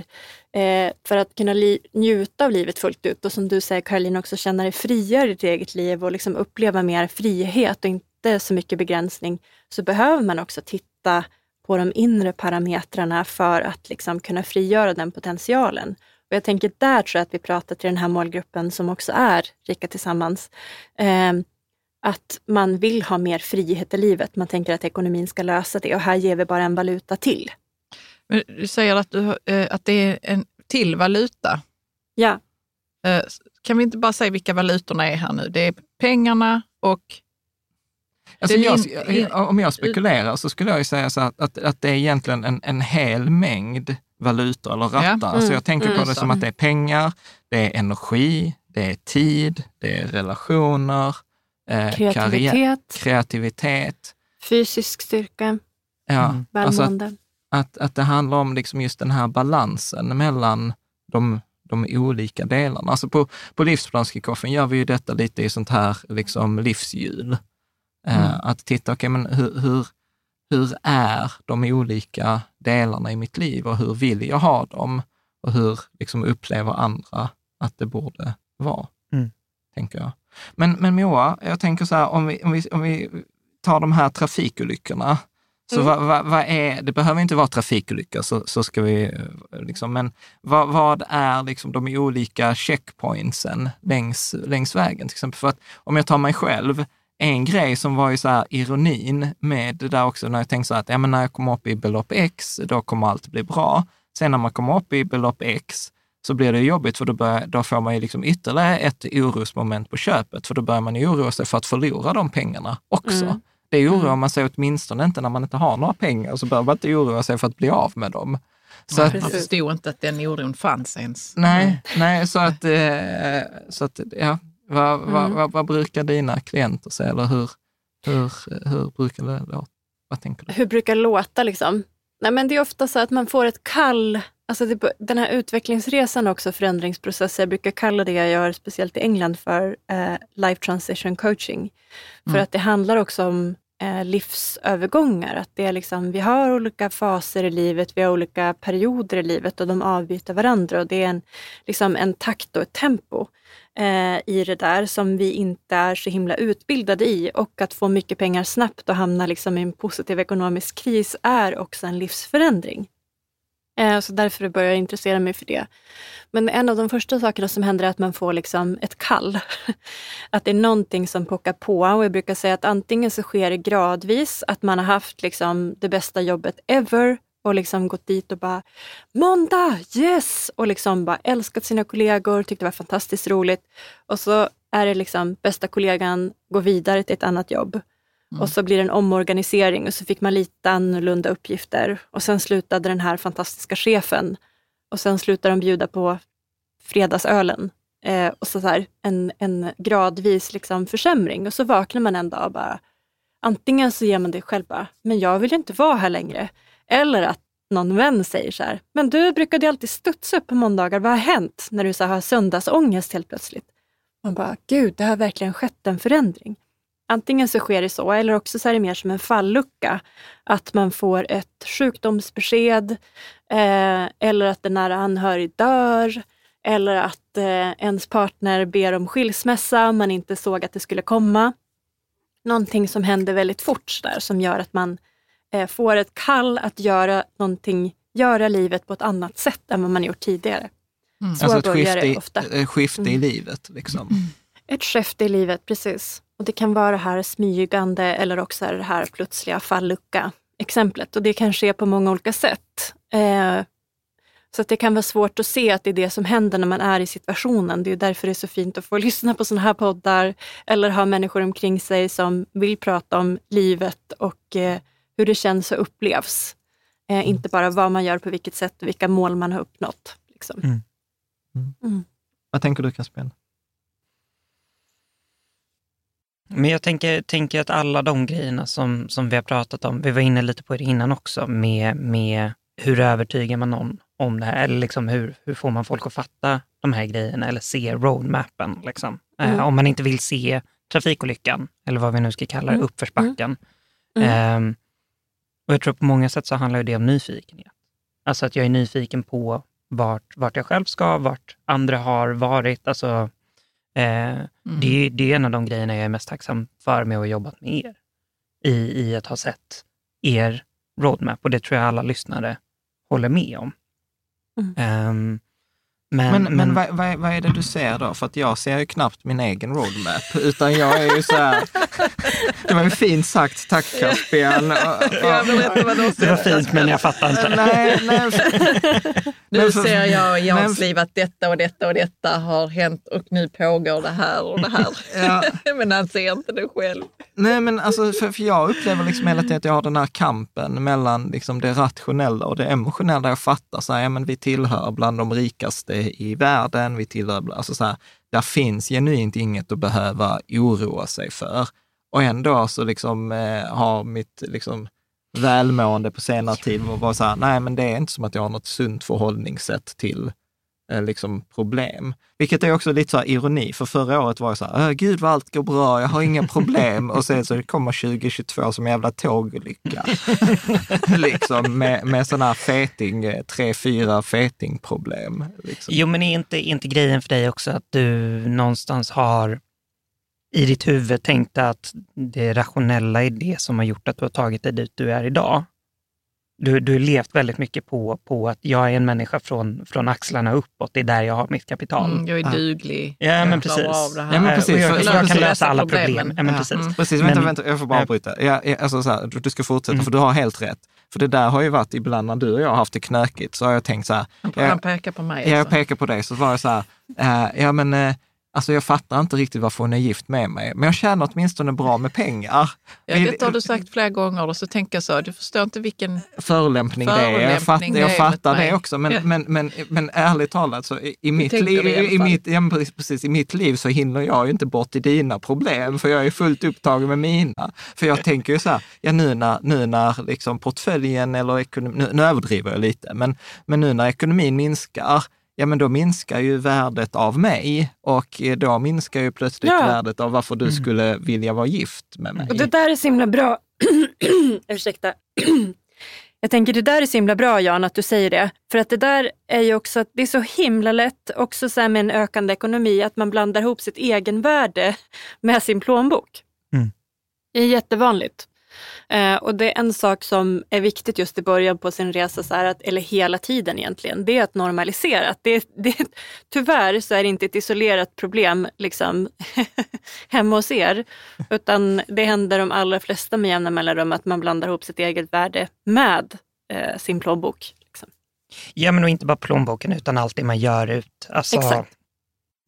eh, för att kunna njuta av livet fullt ut och som du säger Caroline, också känna dig friare i ditt eget liv och liksom uppleva mer frihet och inte så mycket begränsning, så behöver man också titta på de inre parametrarna för att liksom kunna frigöra den potentialen. Och jag tänker där tror jag att vi pratar till den här målgruppen som också är Rika Tillsammans. Eh, att man vill ha mer frihet i livet. Man tänker att ekonomin ska lösa det och här ger vi bara en valuta till. Men Du säger att, du, eh, att det är en till valuta. Ja, Eh, Kan vi inte bara säga vilka valutorna är här nu? Det är pengarna och Alltså jag, in- om jag spekulerar så skulle jag ju säga så att, att, att det är egentligen en, en hel mängd valutor eller rattar. Ja. Alltså jag tänker på Mm. det som att det är pengar, det är energi, det är tid, det är relationer, eh, karriär, Kreativitet, kreativitet. fysisk styrka, Ja, Mm. alltså att, välmående. att, att det handlar om liksom just den här balansen mellan de, de olika delarna. Alltså på, på livsplanskickoffen gör vi ju detta lite i sånt här liksom livshjul. Eh, Mm. Att titta, okej, men hur, hur, hur är de olika delarna i mitt liv och hur vill jag ha dem? Och hur liksom upplever andra att det borde vara, Mm. tänker jag. Men, men Moa, jag tänker så här, om vi, om vi, om vi tar de här trafikolyckorna, så Mm. vad, vad, vad är, det behöver inte vara trafikolyckor, så, så ska vi, eh, liksom, men vad, vad är liksom de olika checkpointsen längs, längs vägen? Till exempel för att om jag tar mig själv, en grej som var ju så här ironin med det där också, när jag tänkte så här att ja, men när jag kommer upp i belopp X, då kommer allt bli bra. Sen när man kommer upp i belopp X, så blir det jobbigt för då, börjar, då får man ju liksom ytterligare ett orosmoment på köpet, för då börjar man ju oroa sig för att förlora de pengarna också. Mm. Det oroar man sig åtminstone inte när man inte har några pengar, så behöver man inte oroa sig för att bli av med dem. Så att, Man förstod inte att den oron fanns ens. nej, nej, så att, eh, så att ja, vad, vad, Mm. vad, vad brukar dina klienter säga, eller hur, hur, hur brukar det låta? Vad tänker du? Hur brukar det låta liksom? Nej, men det är ofta så att man får ett kall. Alltså det, den här utvecklingsresan också, förändringsprocesser, jag brukar kalla det jag gör, speciellt i England, för eh, life transition coaching. För Mm. att det handlar också om eh, livsövergångar. Att det är liksom, vi har olika faser i livet, vi har olika perioder i livet och de avbyter varandra. Och det är en, liksom en takt och ett tempo eh, i det där som vi inte är så himla utbildade i. Och att få mycket pengar snabbt och hamna liksom i en positiv ekonomisk kris är också en livsförändring. Eh, så därför började jag intressera mig för det. Men en av de första sakerna som händer är att man får liksom ett kall. Att det är någonting som pockar på. Och jag brukar säga att antingen så sker det gradvis, att man har haft liksom det bästa jobbet ever och liksom gått dit och bara måndag, yes! Och liksom bara älskat sina kollegor, tyckte det var fantastiskt roligt. Och så är det liksom bästa kollegan går vidare till ett annat jobb. Och så blir det en omorganisering och så fick man lite annorlunda uppgifter. Och sen slutade den här fantastiska chefen och sen slutade de bjuda på fredagsölen. Eh, och så, så här, en, en gradvis liksom försämring. Och så vaknar man en dag och bara, antingen så ger man det själv bara, men jag vill ju inte vara här längre. Eller att någon vän säger så här, men du brukade alltid studsa upp på måndagar, vad har hänt när du så här, har söndagsångest helt plötsligt? Man bara, gud, det har verkligen skett en förändring. Antingen så sker det så, eller också så är det mer som en fallucka. Att man får ett sjukdomsbesked, eh, eller att en nära anhörig dör, eller att eh, ens partner ber om skilsmässa, man inte såg att det skulle komma. Någonting som händer väldigt fort där, som gör att man eh, får ett kall att göra någonting, göra livet på ett annat sätt än vad man gjort tidigare. Så Alltså ett skifte, i, ofta. ett skifte i Mm. livet. Liksom. Ett skifte i livet, precis. Och det kan vara det här smygande eller också det här plötsliga fallucka exemplet. Och det kan ske på många olika sätt. Eh, så att det kan vara svårt att se att det är det som händer när man är i situationen. Det är därför det är så fint att få lyssna på sådana här poddar eller ha människor omkring sig som vill prata om livet och eh, hur det känns och upplevs. Eh, inte bara vad man gör på vilket sätt och vilka mål man har uppnått. Liksom. Mm. Mm. Vad tänker du Caspian? Men jag tänker, tänker att alla de grejerna som, som vi har pratat om, vi var inne lite på det innan också, med, med hur övertygar man någon om det här? Eller liksom hur, hur får man folk att fatta de här grejerna eller se roadmappen? Liksom. Mm. Eh, om man inte vill se trafikolyckan, eller vad vi nu ska kalla det, Mm. uppförsbacken. Mm. Ehm, och jag tror på många sätt så handlar det om nyfikenhet. Alltså att jag är nyfiken på vart, vart jag själv ska, vart andra har varit. Alltså, eh, det, är- det är en av de grejerna jag är mest tacksam för med att ha jobbat med er. I, I att ha sett er roadmap och det tror jag alla lyssnare håller med om. Mm. Ehm, Men, Men, men, vad, vad, är- vad är det du ser då? För att jag ser ju knappt min egen roadmap, utan jag är ju så här... Det var ju fint sagt, tack Caspian. Jag berättar vad du det var fint, men jag fattar inte. Nej, nej. Nu ser jag i Jans liv att detta och detta och detta har hänt och nu pågår det här och det här. Ja. Men han ser inte det själv. Nej, men alltså, för, för jag upplever liksom hela tiden att jag har den här kampen mellan liksom det rationella och det emotionella. Jag fattar så här, ja, men vi tillhör bland de rikaste i världen. Vi tillhör, alltså så här, där finns genuint inget att behöva oroa sig för. Och ändå så liksom, eh, har mitt liksom, välmående på senare tid varit så här, nej men det är inte som att jag har något sunt förhållningssätt till eh, liksom problem. Vilket är också lite så här ironi, för förra året var jag så här, gud vad allt går bra, jag har inga problem. Och sen så kommer 2022 som en jävla tågolycka. liksom med, med sådana här feting, eh, tre, fyra fetingproblem. Liksom. Jo, men är inte, är inte grejen för dig också att du någonstans har i ditt huvud tänkt att det rationella är det som har gjort att du har tagit dig dit du är idag? Du, du har levt väldigt mycket på, på att jag är en människa från, från axlarna uppåt, det är där jag har mitt kapital. Mm, jag är duglig. Ja, jag men precis. Av det här. Ja, men precis. och jag, För- jag kan lösa alla problem. Ja, men precis. mm. Precis, vänta, Men- vänta, jag får bara avbryta. Ja, alltså så här, du, ska fortsätta, Mm. för du har helt rätt. För det där har ju varit ibland när du och jag har haft det knökigt, så har jag tänkt så här, Han, pekar på mig. Ja, jag alltså. pekar på dig, så var det så här, eh, ja men eh, alltså jag fattar inte riktigt varför hon är gift med mig, men jag tjänar åtminstone bra med pengar. Ja, det har du sagt flera gånger och så tänker jag så, du förstår inte vilken... Förolämpning det är. Jag, fatt, jag fattar mig. det också, men, Ja. men, men, men ärligt talat, så i, i, mitt liv, i i, mitt, ja, men precis, i mitt liv så hinner jag ju inte bort i dina problem, för jag är fullt upptagen med mina. För jag tänker ju så här, ja nu när, nu när liksom portföljen eller ekonomin, nu, nu överdriver jag lite, men, men nu när ekonomin minskar, ja men då minskar ju värdet av mig och eh, då minskar ju plötsligt Ja. värdet av varför du Mm. skulle vilja vara gift med mig. Och det där är så himla bra. Ursäkta. Jag tänker det där är så himla bra Jan att du säger det. För att det där är ju också att det är så himla lätt också så här med en ökande ekonomi att man blandar ihop sitt egenvärde med sin plånbok. Mm. Det är jättevanligt. Eh, och det är en sak som är viktigt just i början på sin resa, så att, eller hela tiden egentligen, det är att normalisera. Att det, det, tyvärr så är det inte ett isolerat problem liksom, hemma hos er, utan det händer de allra flesta med jämna mellanrum att man blandar ihop sitt eget värde med eh, sin plånbok. Liksom. Ja, men och inte bara plånboken utan allt det man gör ut. Alltså Exakt.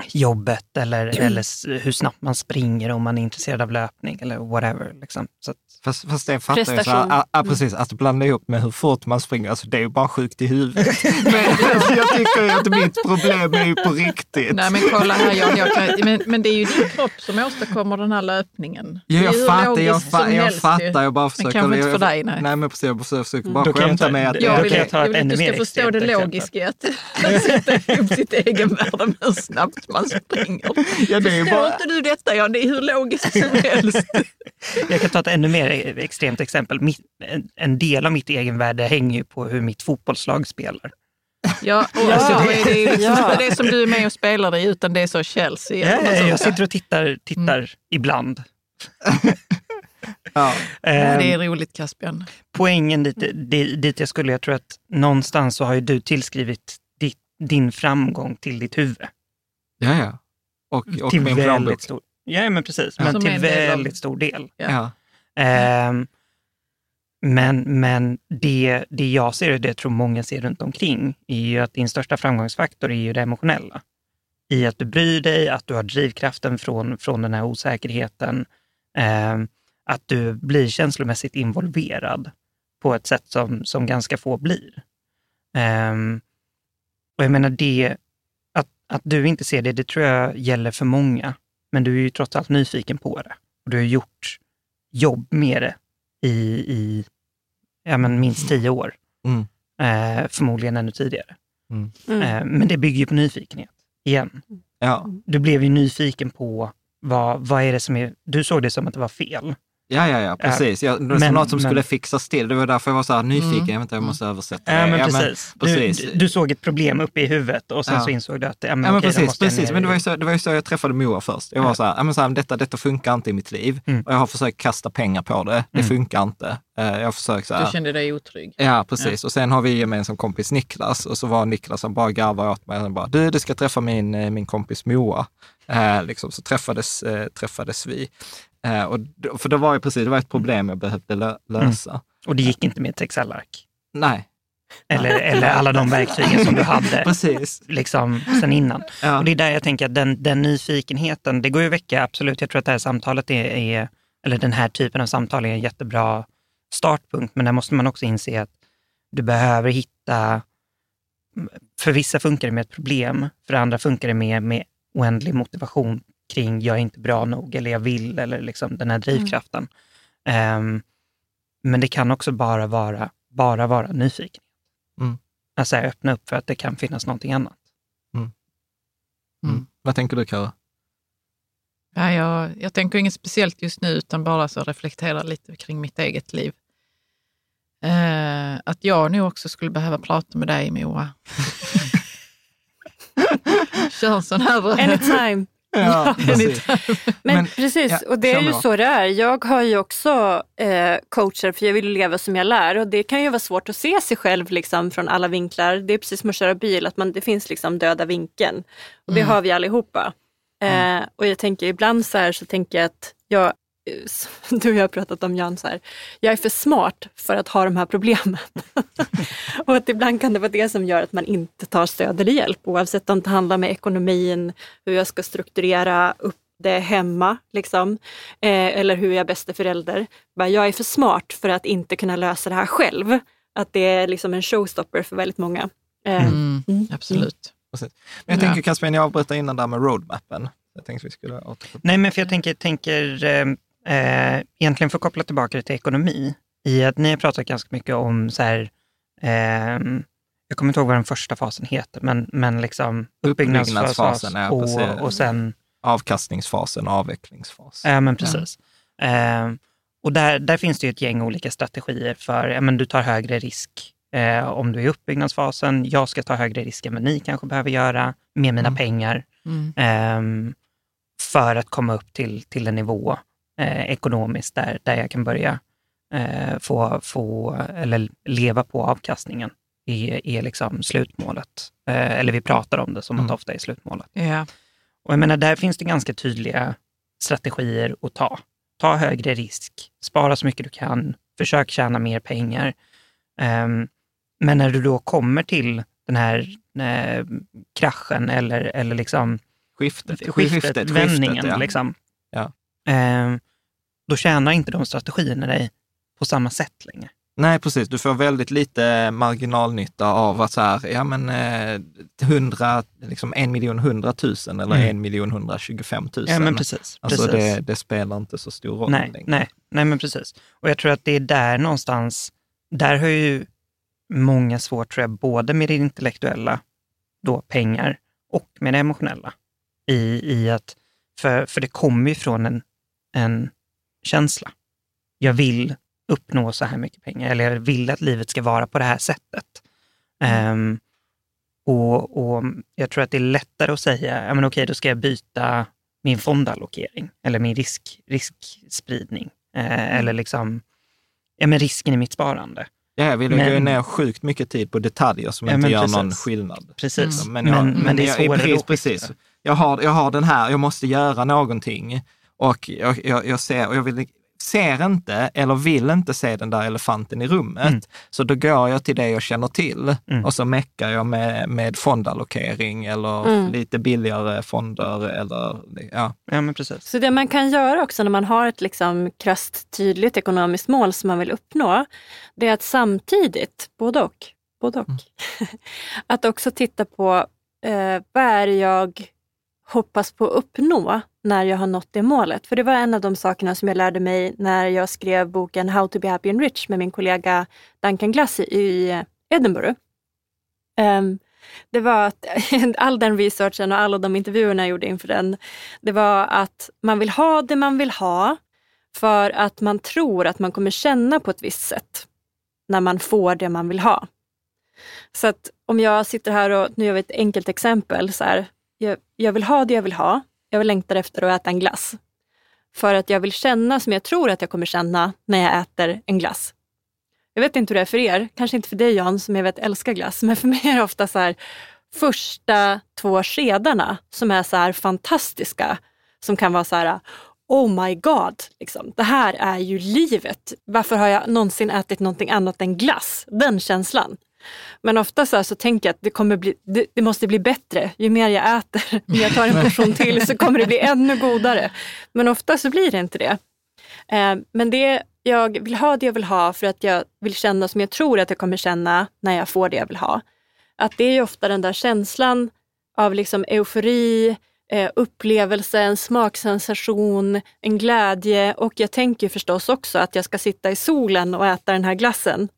Jobbet eller, eller hur snabbt man springer om man är intresserad av löpning eller whatever. Liksom. Så att, Fast, fast det fattar jag så här, Prestation. ah, ah, precis, att blanda ihop med hur fort man springer, alltså det är ju bara sjukt i huvudet. Men jag, jag tycker ju att mitt problem är ju på riktigt. Nej men kolla här Jan, jag kan, men, men det är ju din kropp som åstadkommer den här löpningen. Ja, jag hur fattar, jag, fa, jag fattar, jag bara försöker... kanske inte jag, för dig, nej. Nej, men precis, jag försöker, försöker bara jag skämta ta- med att... Ja, Jag vill, jag jag att du ska förstå det logiska i att, att sätta ihop sitt egenvärde med hur snabbt man springer. Ja, det är Förstår bara, inte du detta Jan? Det är hur logiskt som helst. jag kan ta ett ännu mer extremt exempel. Mitt, en, del av mitt egenvärde hänger ju på hur mitt fotbollslag spelar. Ja, och Ja. alltså, det är ju liksom Ja. inte det som du är med och spelar i, utan det är så Chelsea. Ja, ja, jag sitter och tittar, tittar ibland. ja, Ja, det är roligt Caspian. poängen dit, dit jag skulle, jag tror att någonstans så har ju du tillskrivit ditt, din framgång till ditt huvud. Ja, ja. Och, och till min plånbok. väldigt stor, ja, men precis. Ja. Men Som till en av- väldigt stor del. Ja. Ehm, men men det, det jag ser och det jag tror många ser runt omkring är ju att din största framgångsfaktor är ju det emotionella. I att du bryr dig, att du har drivkraften från, från den här osäkerheten. ehm, att du blir känslomässigt involverad på ett sätt som, som ganska få blir. Ehm, och jag menar det, att, du inte ser det, det tror jag gäller för många. Men du är ju trots allt nyfiken på det. Och du har gjort jobb med det i, i ja, men minst tio år. Mm. Eh, förmodligen ännu tidigare. Mm. Eh, men det bygger ju på nyfikenhet, igen. Ja. Du blev ju nyfiken på vad, vad är det som är... Du såg det som att det var fel. Ja, ja, ja, precis. Jag, det var men- något som men- skulle fixas till. Det var därför jag var så här nyfiken. Jag vet inte, jag måste översätta Ja, det. men precis. precis. Du, du såg ett problem uppe i huvudet och sen Ja. så insåg du att ja, men Ja, men okej, precis, precis. Men det var, ju så, det var ju så jag träffade Moa först. Jag var så här, ja, men så här detta, detta funkar inte i mitt liv. Mm. Och jag har försökt kasta pengar på det. Det funkar inte. Eh, Jag har försökt så Du här. kände dig otrygg. Ja, precis. Och sen har vi en gemensam kompis Niklas och så var Niklas som bara garvade åt mig. Bara, du, du ska träffa min, eh, min kompis Moa. Eh, liksom, så träffades, eh, träffades vi. Eh, och, för det var ju precis, det var ett problem jag behövde lö- lösa. Och det gick inte med ett Excel-ark. Nej, Eller, eller alla de verktygen som du hade precis. liksom, sen innan. Ja. Och det är där jag tänker att den, den nyfikenheten, det går ju att väcka, absolut. Jag tror att det här samtalet är, är, eller den här typen av samtal är en jättebra startpunkt, men där måste man också inse att du behöver hitta, för vissa funkar det med ett problem, för andra funkar det med, med oändlig motivation kring jag är inte bra nog eller jag vill eller liksom den här drivkraften. Ehm, men det kan också bara vara, bara vara nyfiken. Mm. Alltså öppna upp för att det kan finnas någonting annat. Mm. Vad tänker du Kara? Ja, jag, jag tänker inget speciellt just nu, utan bara så reflektera lite kring mitt eget liv. Eh, att jag nu också skulle behöva prata med dig, Moa. Kör en sån här... Anytime. Ja, precis. Men, Men- precis, ja, och det är ju så det är. Jag har ju också eh, coacher för jag vill leva som jag lär och det kan ju vara svårt att se sig själv liksom, från alla vinklar. Det är precis som att köra bil, att man, det finns liksom döda vinkeln. Och det Mm. har vi allihopa. Eh, och jag tänker ibland så här så tänker jag att jag, du och jag har pratat om Jan så här, jag är för smart för att ha de här problemen. och att ibland kan det vara det som gör att man inte tar stöd eller hjälp oavsett om det handlar med ekonomin, hur jag ska strukturera upp det hemma, liksom. eh, eller hur jag är bästa förälder. Bara, jag är för smart för att inte kunna lösa det här själv. Att det är liksom en showstopper för väldigt många. Eh, Mm, absolut. precis. Men jag tänker Caspian, jag avbröt innan där med roadmappen. Jag tänkte vi skulle återkomma. Nej, men för jag tänker, tänker eh, eh, egentligen för att koppla tillbaka det till ekonomi, i att ni har pratat ganska mycket om så här, ehm, jag kommer inte ihåg vad den första fasen heter, men, men liksom Uppbyggnadsfasen, ja, precis. och, och sen Avkastningsfasen och avvecklingsfasen. Ja, men precis. Eh, och där, där finns det ju ett gäng olika strategier för, ja, men du tar högre risk eh, om du är i uppbyggnadsfasen. Jag ska ta högre risk än vad ni kanske behöver göra med mina pengar Mm. eh, för att komma upp till, till en nivå eh, ekonomiskt där, där jag kan börja eh, få, få, eller leva på avkastningen är, liksom slutmålet. Eh, eller vi pratar om det som att det ofta är slutmålet. Ja. Och jag menar, där finns det ganska tydliga strategier att ta. Ta högre risk, spara så mycket du kan, försök tjäna mer pengar. Ehm, men när du då kommer till den här eh, kraschen eller, eller liksom Skiftet, skiftet, skiftet, vändningen, skiftet, ja. liksom, Ja. ehm, då tjänar inte de strategierna dig på samma sätt längre. Nej, precis. Du får väldigt lite marginalnytta av att så här, ja men eh, 100, liksom en miljon hundratusen eller Mm. en miljon hundratjugofem tusen. Ja, men precis. Alltså precis. det, det spelar inte så stor roll Nej, längre. nej, nej, men precis. Och jag tror att det är där någonstans, där har ju många svårt, tror jag, både med det intellektuella, då pengar, och med det emotionella. I, i att, för, för det kommer ju från en, en känsla. Jag vill uppnå så här mycket pengar, eller jag vill att livet ska vara på det här sättet. Ehm, och, och jag tror att det är lättare att säga, ja men okej, då ska jag byta min fondallokering eller min risk, riskspridning. Eh, eller liksom, ja men risken i mitt sparande. Ja, vi lägger ju Men- ner sjukt mycket tid på detaljer som Ja, inte men gör precis. någon skillnad. Precis. Men, Men, jag, men, det är jag, svårare precis, precis. Jag har, jag har den här, jag måste göra någonting och jag, jag, jag ser, och jag vill, ser inte eller vill inte se den där elefanten i rummet. Mm. Så då går jag till det jag känner till Mm. och så meckar jag med, med fondallokering eller Mm. lite billigare fonder eller ja. Ja, men precis. Så det man kan göra också när man har ett liksom krasst tydligt ekonomiskt mål som man vill uppnå, det är att samtidigt, både och, både och att också titta på eh, vad är jag hoppas på att uppnå när jag har nått det målet. För det var en av de sakerna som jag lärde mig när jag skrev boken How to be happy and rich med min kollega Duncan Glass i- Edinburgh. Um, det var att all den researchen och alla de intervjuerna jag gjorde inför den, det var att man vill ha det man vill ha, För att man tror att man kommer känna på ett visst sätt när man får det man vill ha. Så att om jag sitter här och, nu gör vi ett enkelt exempel, så här, jag, jag vill ha det jag vill ha. Jag längtar efter att äta en glass. För att jag vill känna som jag tror att jag kommer känna när jag äter en glass. Jag vet inte hur det är för er, kanske inte för dig Jan som jag vet älskar glass, men för mig är det ofta så här första två skedarna som är så här fantastiska. Som kan vara så här, oh my god, liksom. det här är ju livet. Varför har jag någonsin ätit någonting annat än glass? Den känslan. Men ofta så, så tänker jag att det, kommer bli, det, det, måste bli bättre. Ju mer jag äter, om jag tar en portion till så kommer det bli ännu godare. Men ofta så blir det inte det. Eh, men det, jag vill ha det jag vill ha för att jag vill känna som jag tror att jag kommer känna när jag får det jag vill ha. Att det är ofta den där känslan av liksom eufori, eh, upplevelse, en smaksensation, en glädje och jag tänker förstås också att jag ska sitta i solen och äta den här glassen.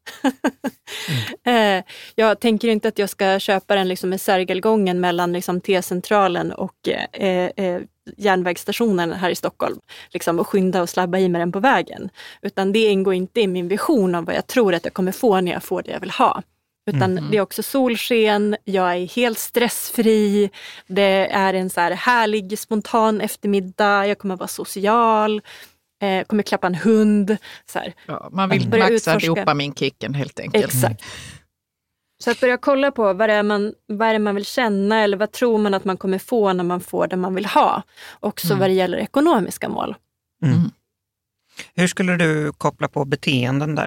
mm. eh, jag tänker inte att jag ska köpa den liksom i Sergelgången mellan liksom T-centralen och eh, eh, järnvägsstationen här i Stockholm liksom, och skynda och slabba i mig den på vägen. Utan det ingår inte i min vision om vad jag tror att jag kommer få när jag får det jag vill ha. Utan mm. det är också solsken, jag är helt stressfri, det är en så här härlig spontan eftermiddag, jag kommer vara social, eh, kommer klappa en hund. Så ja, man vill maxa dopaminkicken helt enkelt. Exakt. Mm. Så att börja kolla på vad det, är man, vad är man vill känna eller vad tror man att man kommer få när man får det man vill ha. Också mm. vad det gäller ekonomiska mål. Mm. mm. Hur skulle du koppla på beteenden där?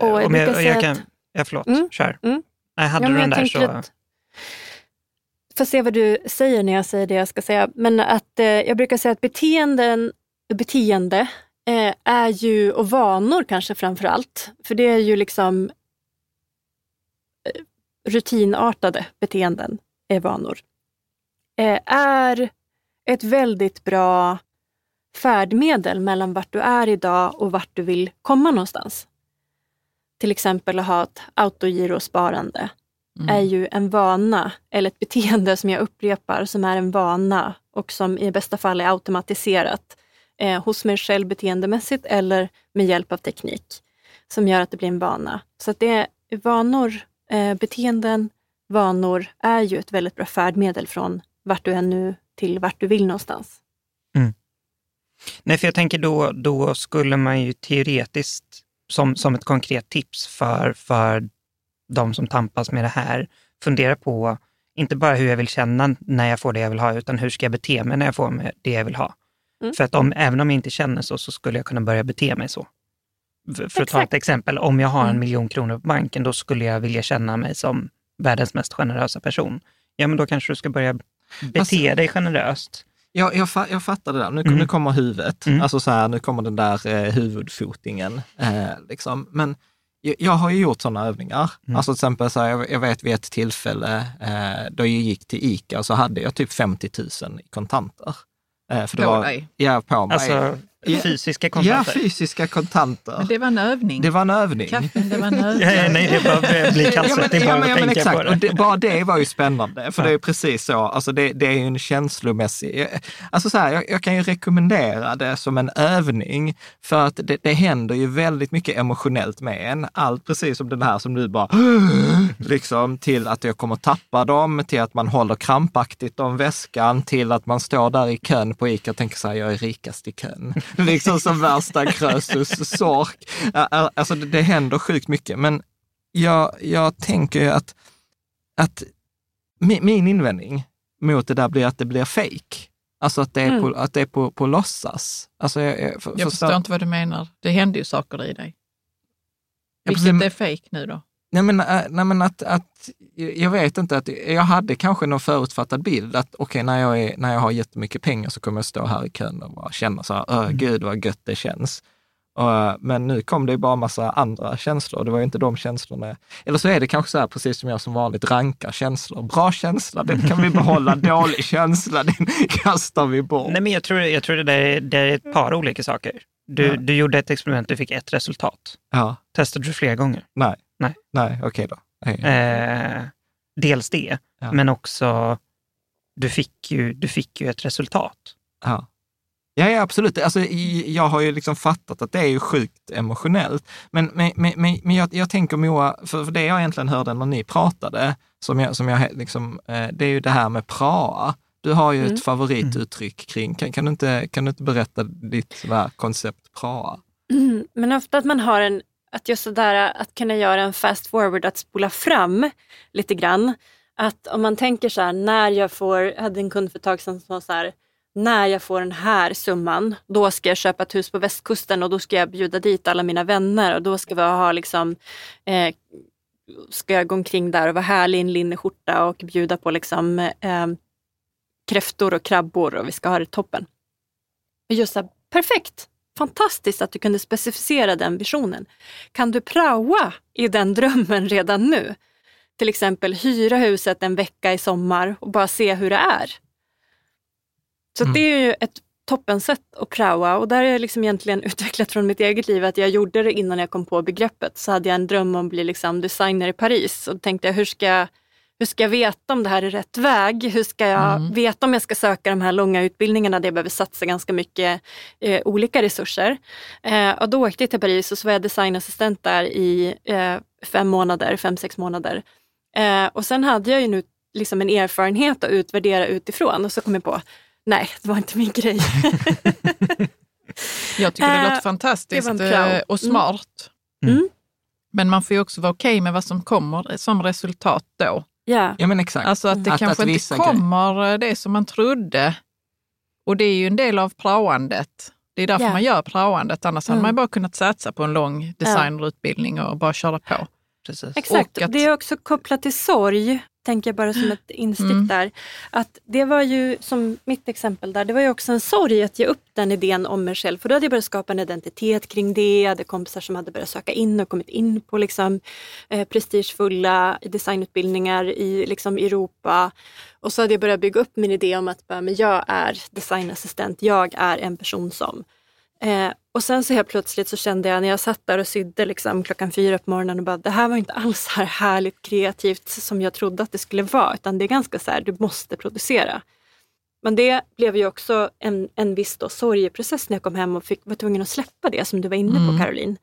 Och jag, jag, jag kan... Ja, förlåt, mm, kör. Mm. Nej, hade ja, du den där så... Att får se vad du säger när jag säger det jag ska säga. Men att eh, jag brukar säga att beteenden, beteende eh, är ju, och vanor kanske framför allt, för det är ju liksom eh, rutinartade beteenden är vanor. Eh, är ett väldigt bra färdmedel mellan vart du är idag och vart du vill komma någonstans. Till exempel att ha ett autogirosparande mm. är ju en vana eller ett beteende som jag upprepar som är en vana och som i bästa fall är automatiserat eh, hos mig själv beteendemässigt eller med hjälp av teknik som gör att det blir en vana. Så att det är vanor, eh, beteenden, vanor är ju ett väldigt bra färdmedel från vart du är nu till vart du vill någonstans. Mm. Nej, för jag tänker då, då skulle man ju teoretiskt, som, som ett konkret tips för, för de som tampas med det här, fundera på Inte bara hur jag vill känna när jag får det jag vill ha, utan hur ska jag bete mig när jag får det jag vill ha. Mm. För att om, även om jag inte känner så, så skulle jag kunna börja bete mig så. För, att ta ett exempel, om jag har en Mm. miljon kronor på banken, då skulle jag vilja känna mig som världens mest generösa person. Ja, men då kanske du ska börja bete Alltså- dig generöst. Jag, jag, fa- jag fattar det där. Nu, Mm. nu kommer huvudet. Mm. Alltså så här, nu kommer den där eh, huvudfotingen. Eh, liksom. Men jag, jag har ju gjort sådana övningar. Mm. Alltså till exempel, så här, jag, jag vet vid ett tillfälle eh, då jag gick till ICA så hade jag typ 50 000 i kontanter. Eh, för det På var, dig? Ja, på mig. Alltså Ja. fysiska ja, kontakter. fysiska kontanter. Men det var en övning. Det var en övning. Kaffen, det var en övning. Ja, nej, det bara börjar bli Ja, kallsvettig men, bara ja, men, ja, tänka på exakt. det. Och det, bara det var ju spännande, för det är precis så. Alltså det, det är ju en känslomässig... Alltså så här, jag, jag kan ju rekommendera det som en övning, för att det, det händer ju väldigt mycket emotionellt med en. Allt precis som den här som du bara... Liksom till att jag kommer tappa dem, till att man håller krampaktigt om väskan, till att man står där i kön på Ica och tänker så här, jag är rikast i kön. Liksom som värsta krösus sork. Alltså det, händer sjukt mycket, men jag, jag tänker ju att, att min, invändning mot det där blir att det blir fake. Alltså att det är, Mm. på, att det är på, på låtsas. Alltså jag, jag, för, Jag förstår inte vad du menar. Det hände ju saker i dig. Ja, Vilket precis. är fake nu då? Nej men, äh, nej, men att, att, jag vet inte, att jag hade kanske någon förutfattad bild att okej, när, jag är, när jag har jättemycket pengar så kommer jag stå här i kön och bara känna så här, "Åh, gud vad gött det känns. Och, äh, men nu kom det ju bara massa andra känslor, det var ju inte de känslorna. Eller så är det kanske så här, precis som jag som vanligt rankar känslor. Bra känsla, den kan vi behålla. Dålig känsla, den kastar vi bort. Nej, men jag tror, jag tror det, där är, det är ett par olika saker. Du, Ja. du gjorde ett experiment, du fick ett resultat. Ja, Testade du flera gånger? nej. Nej. Nej, okej då. Nej. Eh, dels det, Ja. men också du fick, ju, du fick ju ett resultat. Ja. Ja, ja, absolut. Alltså, jag har ju liksom fattat att det är ju sjukt emotionellt. Men, men, men, men men jag, jag tänker Moa, för, för det jag egentligen hörde när ni pratade, som jag, som jag liksom, eh, det är ju det här med praa. Du har ju Mm. ett favorituttryck kring, kan, kan, du inte, kan du inte berätta ditt koncept praa? Mm, Men ofta att man har en, att just sådär att kunna göra en fast forward, att spola fram lite grann. Att om man tänker så här, när jag får, jag hade en kund för ett tag sedan som sa så här, när jag får den här summan, då ska jag köpa ett hus på västkusten och då ska jag bjuda dit alla mina vänner och då ska vi ha liksom, eh, ska jag gå omkring där och vara härlig i en linneskjorta och bjuda på liksom eh, kräftor och krabbor och vi ska ha det toppen. Och just så här, perfekt! Fantastiskt att du kunde specificera den visionen. Kan du praoa i den drömmen redan nu? Till exempel hyra huset en vecka i sommar och bara se hur det är. Så Mm. det är ju ett toppensätt att praoa och där har jag liksom egentligen utvecklat från mitt eget liv att jag gjorde det innan jag kom på begreppet. Så hade jag en dröm om att bli liksom designer i Paris och då tänkte jag hur ska jag hur ska jag veta om det här är rätt väg? Hur ska jag Mm. veta om jag ska söka de här långa utbildningarna där jag behöver satsa ganska mycket eh, olika resurser? Eh, och då åkte jag till Paris och så var jag designassistent där i eh, fem månader, fem, sex månader. Eh, och sen hade jag ju nu liksom en erfarenhet att utvärdera utifrån och så kom jag på, nej, det var inte min grej. Jag tycker det Eh, låter fantastiskt det eh, och smart. Mm. Men man får ju också vara okej med vad som kommer som resultat då. Ja, Ja, men exakt. Alltså att det Att- kanske att inte vissa kommer eh, det som man trodde. Och det är ju en del av praoandet. Det är därför Ja. man gör praoandet. Annars hade Mm. man ju bara kunnat satsa på en lång designerutbildning och bara köra på. Precis. Exakt, Och att- det är också kopplat till sorg, tänker jag bara som ett instick Mm. där. Att det var ju, som mitt exempel där, det var ju också en sorg att ge upp den idén om mig själv. För då hade jag börjat skapa en identitet kring det. Jag hade kompisar som hade börjat söka in och kommit in på liksom, eh, prestigefulla designutbildningar i liksom, Europa. Och så hade jag börjat bygga upp min idé om att men jag är designassistent, jag är en person som. Eh, och sen så helt plötsligt så kände jag när jag satt där och sydde liksom klockan fyra på morgonen och bara det här var inte alls så här härligt kreativt som jag trodde att det skulle vara utan det är ganska så här, du måste producera. Men det blev ju också en, en viss då sorgeprocess när jag kom hem och fick, var tvungen att släppa det som du var inne på Caroline.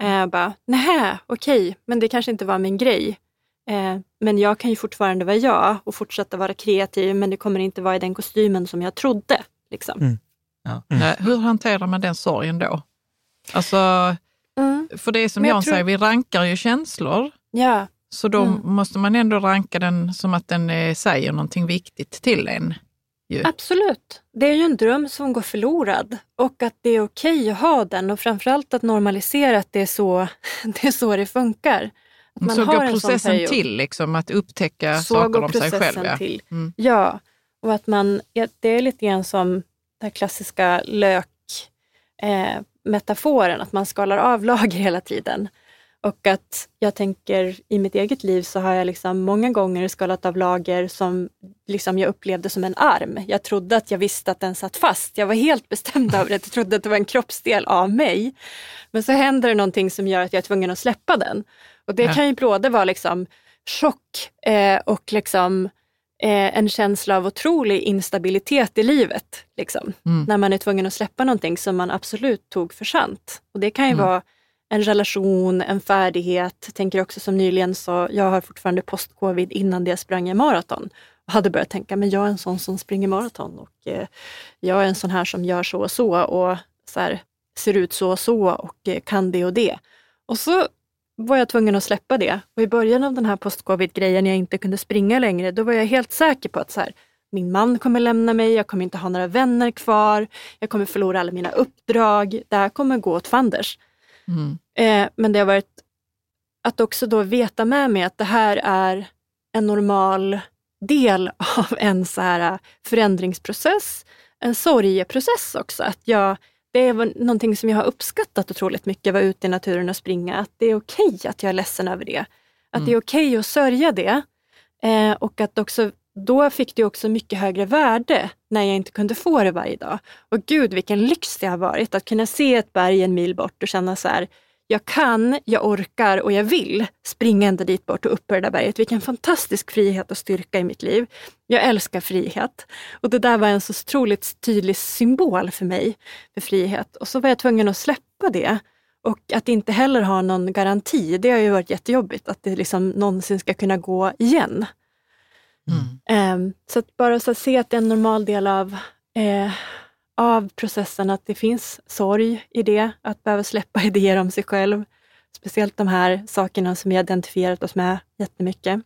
Eh, bara, nej, okej, men det kanske inte var min grej. Eh, men jag kan ju fortfarande vara jag och fortsätta vara kreativ men det kommer inte vara i den kostymen som jag trodde. Liksom. Mm. Nej, Hur hanterar man den sorgen då? Alltså, Mm. för det är som jag Jan tror- säger, vi rankar ju känslor. Ja. Så då Mm. måste man ändå ranka den som att den eh, säger någonting viktigt till en. Ju. Absolut. Det är ju en dröm som går förlorad och att det är okej att ha den och framförallt att normalisera att det är så det, är så det funkar. Att man så har går processen till, liksom, att upptäcka Så saker går om sig själv. Ja. till. Mm. Ja, och att man, ja, det är lite grann som här klassiska lök-metaforen, eh, att man skalar av lager hela tiden. Och att jag tänker i mitt eget liv så har jag liksom många gånger skalat av lager som liksom jag upplevde som en arm. Jag trodde att jag visste att den satt fast. Jag var helt bestämd över det. Jag trodde att det var en kroppsdel av mig. Men så händer det någonting som gör att jag är tvungen att släppa den. Och det kan ju både vara liksom chock eh, och liksom eh, en känsla av otrolig instabilitet i livet. Liksom. Mm. När man är tvungen att släppa någonting som man absolut tog för sant. Och det kan ju Mm. vara en relation, en färdighet. Jag tänker också som nyligen så, jag har fortfarande post-covid innan det jag sprang en maraton. Och hade börjat tänka, men jag är en sån som springer maraton och eh, jag är en sån här som gör så och så och så här, ser ut så och så och eh, kan det och det. Och så var jag tvungen att släppa det. Och i början av den här post-covid-grejen, när jag inte kunde springa längre, då var jag helt säker på att så här, min man kommer lämna mig, jag kommer inte ha några vänner kvar, jag kommer förlora alla mina uppdrag, det här kommer gå åt fanders. Mm. Eh, men det har varit att också då veta med mig att det här är en normal del av en så här äh, förändringsprocess, en sorgeprocess också. Att jag, det är någonting som jag har uppskattat otroligt mycket, att vara ute i naturen och springa. Att det är okej att jag är ledsen över det. Att det är okej att sörja det. Eh, och att också, då fick det också mycket högre värde när jag inte kunde få det varje dag. Och gud vilken lyx det har varit att kunna se ett berg en mil bort och känna så här, jag kan, jag orkar och jag vill springa ända dit bort och upp på det där berget. Vilken fantastisk frihet och styrka i mitt liv. Jag älskar frihet. Och det där var en så otroligt tydlig symbol för mig, för frihet. Och så var jag tvungen att släppa det. Och att inte heller ha någon garanti, det har ju varit jättejobbigt, att det liksom någonsin ska kunna gå igen. Ehm, så att bara så att se att det är en normal del av, eh, av processen, att det finns sorg i det, att behöva släppa idéer om sig själv. Speciellt de här sakerna som vi har identifierat oss med jättemycket.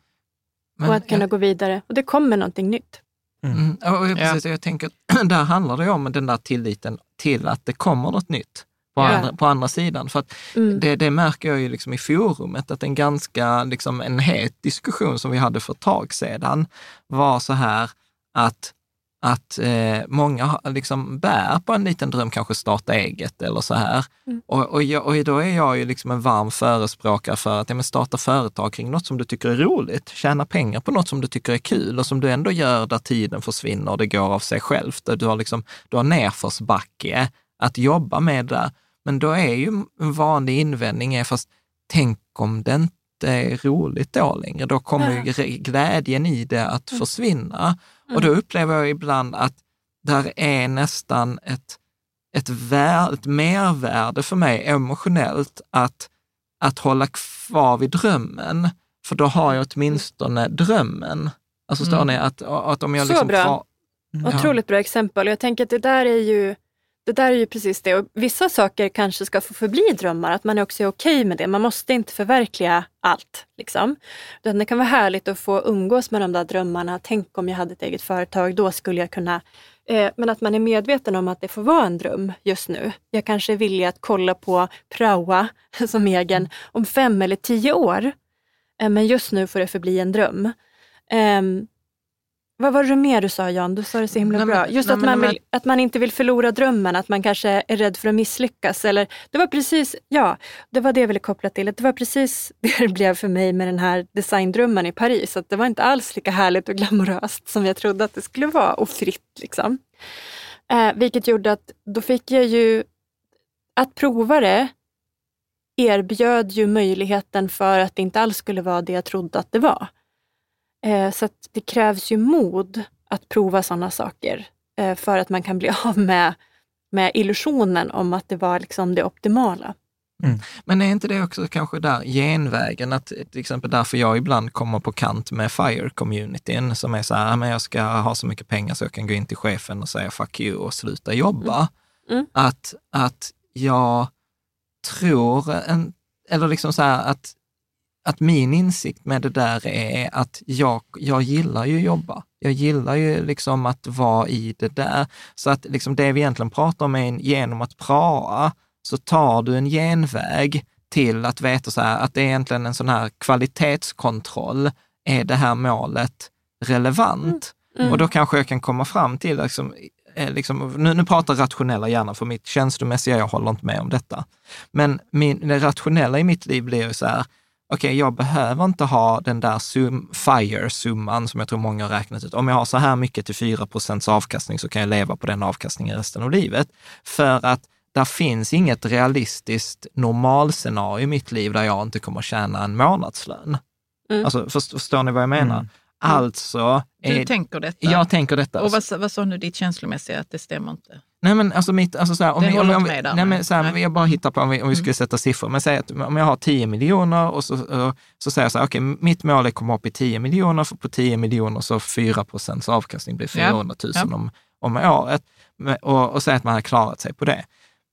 Men och att kunna jag- gå vidare. Och det kommer någonting nytt. Mm. Och jag, precis, jag tänker att där handlar det om den där tilliten till att det kommer något nytt på, Ja. andra, på andra sidan. För att Mm. det, det märker jag ju liksom i forumet, att en ganska liksom en het diskussion som vi hade för ett tag sedan var så här att att eh, många liksom bär på en liten dröm, kanske starta eget eller så här. Mm. Och, och, jag, och då är jag ju liksom en varm förespråkare för att ja, men starta företag kring något som du tycker är roligt, tjäna pengar på något som du tycker är kul och som du ändå gör där tiden försvinner och det går av sig självt. Du har, liksom, du har nerförsbacke att jobba med det. Men då är ju en vanlig invändning är, fast tänk om det inte är roligt då längre, då kommer ju glädjen i det att försvinna. Och då upplever jag ibland att där är nästan ett, ett, vär, ett mervärde för mig emotionellt att, att hålla kvar vid drömmen. För då har jag åtminstone drömmen. Alltså Mm. ni? Att, att om jag Så liksom bra. kvar- Ja. Otroligt bra exempel. Jag tänker att det där är ju det där är ju precis det. Och vissa saker kanske ska få förbli drömmar, att man också är okej med det. Man måste inte förverkliga allt. Liksom. Det kan vara härligt att få umgås med de där drömmarna. Tänk om jag hade ett eget företag, då skulle jag kunna... Eh, men att man är medveten om att det får vara en dröm just nu. Jag kanske är villig att kolla på praoa som egen om fem eller tio år. Eh, men just nu får det förbli en dröm. Ehm, vad var det mer du sa Jan? Du sa det så himla Nej, men- bra. Just nej, att, man vill, att man inte vill förlora drömmen, att man kanske är rädd för att misslyckas. Eller, det var precis, ja, det var det jag ville koppla till. Det var precis det det blev för mig med den här designdrömmen i Paris. Att det var inte alls lika härligt och glamoröst som jag trodde att det skulle vara och fritt. Liksom. Eh, vilket gjorde att då fick jag ju, att prova det erbjöd ju möjligheten för att det inte alls skulle vara det jag trodde att det var. Eh, så att det krävs ju mod att prova sådana saker eh, för att man kan bli av med, med illusionen om att det var liksom det optimala. Men är inte det också kanske där genvägen, att till exempel därför jag ibland kommer på kant med FIRE-communityn som är så här, "Ah, men jag ska ha så mycket pengar så jag kan gå in till chefen och säga fuck you och sluta jobba. Mm. Att, att jag tror, en, eller liksom så här att, att min insikt med det där är att jag, jag gillar ju jobba. Jag gillar ju liksom att vara i det där. Så att liksom det vi egentligen pratar om är genom att praa så tar du en genväg till att veta så här, att det är egentligen en sån här kvalitetskontroll. Är det här målet relevant? Mm. Mm. Och då kanske jag kan komma fram till, liksom, eh, liksom, nu, nu pratar rationella hjärnan, för mitt känslomässiga jag håller inte med om detta. Men min, det rationella i mitt liv blir ju så här, okej, okay, jag behöver inte ha den där sum, FIRE-summan som jag tror många har räknat ut. Om jag har så här mycket till 4 procents avkastning så kan jag leva på den avkastningen resten av livet. För att där finns inget realistiskt normalscenario i mitt liv där jag inte kommer tjäna en månadslön. Mm. Alltså, förstår ni vad jag menar? Mm. Alltså... Du är, tänker detta? Jag tänker detta. Och vad, vad sa nu ditt känslomässiga, att det stämmer inte? Nej men alltså mitt, alltså så här, om, vi, om, nej, men så här, nej. jag bara hittar på om vi, om vi skulle mm. sätta siffror, men säg att om jag har 10 miljoner och så, så säger jag så här, okej, okay, mitt mål är att komma upp i 10 miljoner, för på 10 miljoner så 4 procents avkastning blir 400 000 ja. om, om året. Och, och säga att man har klarat sig på det.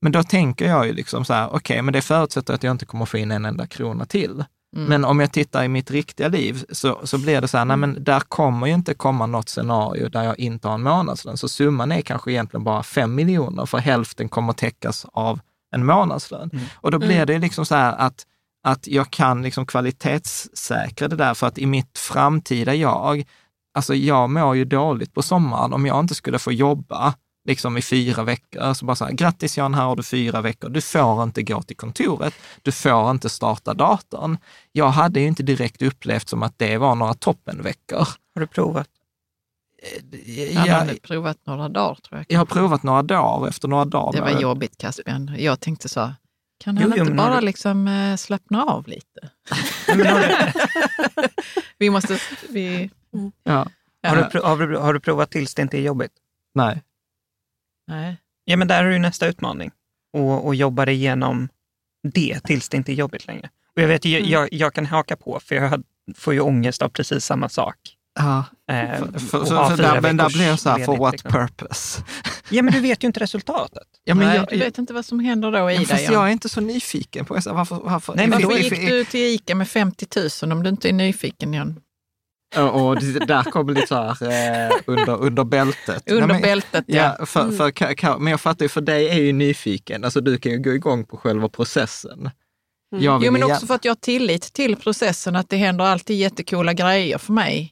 Men då tänker jag ju liksom så här, okej, okay, men det förutsätter att jag inte kommer få in en enda krona till. Mm. Men om jag tittar i mitt riktiga liv så, så blir det så här, nej men där kommer ju inte komma något scenario där jag inte har en månadslön. Så summan är kanske egentligen bara fem miljoner, för hälften kommer täckas av en månadslön. Mm. Och då blir det liksom så här att, att jag kan liksom kvalitetssäkra det där, för att i mitt framtida jag, alltså jag mår ju dåligt på sommaren om jag inte skulle få jobba liksom i fyra veckor. Så bara så här, grattis Jan, här har du fyra veckor. Du får inte gå till kontoret. Du får inte starta datorn. Jag hade ju inte direkt upplevt som att det var några toppenveckor. Har du provat? Jag, jag hade provat några dagar tror jag. Jag har provat några dagar efter några dagar. Det var jobbigt Caspian. Jag tänkte så, kan han jo, inte bara du... liksom äh, slappna av lite? vi måste... Vi... Ja. Har, du, har, du, har du provat tills det inte är jobbigt? Nej. Nej. Ja, men där är ju nästa utmaning. Och, och jobba dig igenom det tills det inte är jobbigt längre. Och jag vet, jag, mm. jag, jag kan haka på, för jag får ju ångest av precis samma sak. Ja, eh, för, för, för där, men där blir jag så här, for what liksom. purpose? Ja, men du vet ju inte resultatet. Ja, men Nej, jag, du vet inte vad som händer då i dig. Jag är inte så nyfiken på varför, varför, Nej, men varför gick du till ICA med 50 000 om du inte är nyfiken, Jan? Och där kommer lite så här eh, under, under bältet. Under men, bältet, ja. ja för, för, men jag fattar ju, för dig är ju nyfiken. Alltså du kan ju gå igång på själva processen. Mm. Jo, men också för att jag har tillit till processen, att det händer alltid jättekola grejer för mig.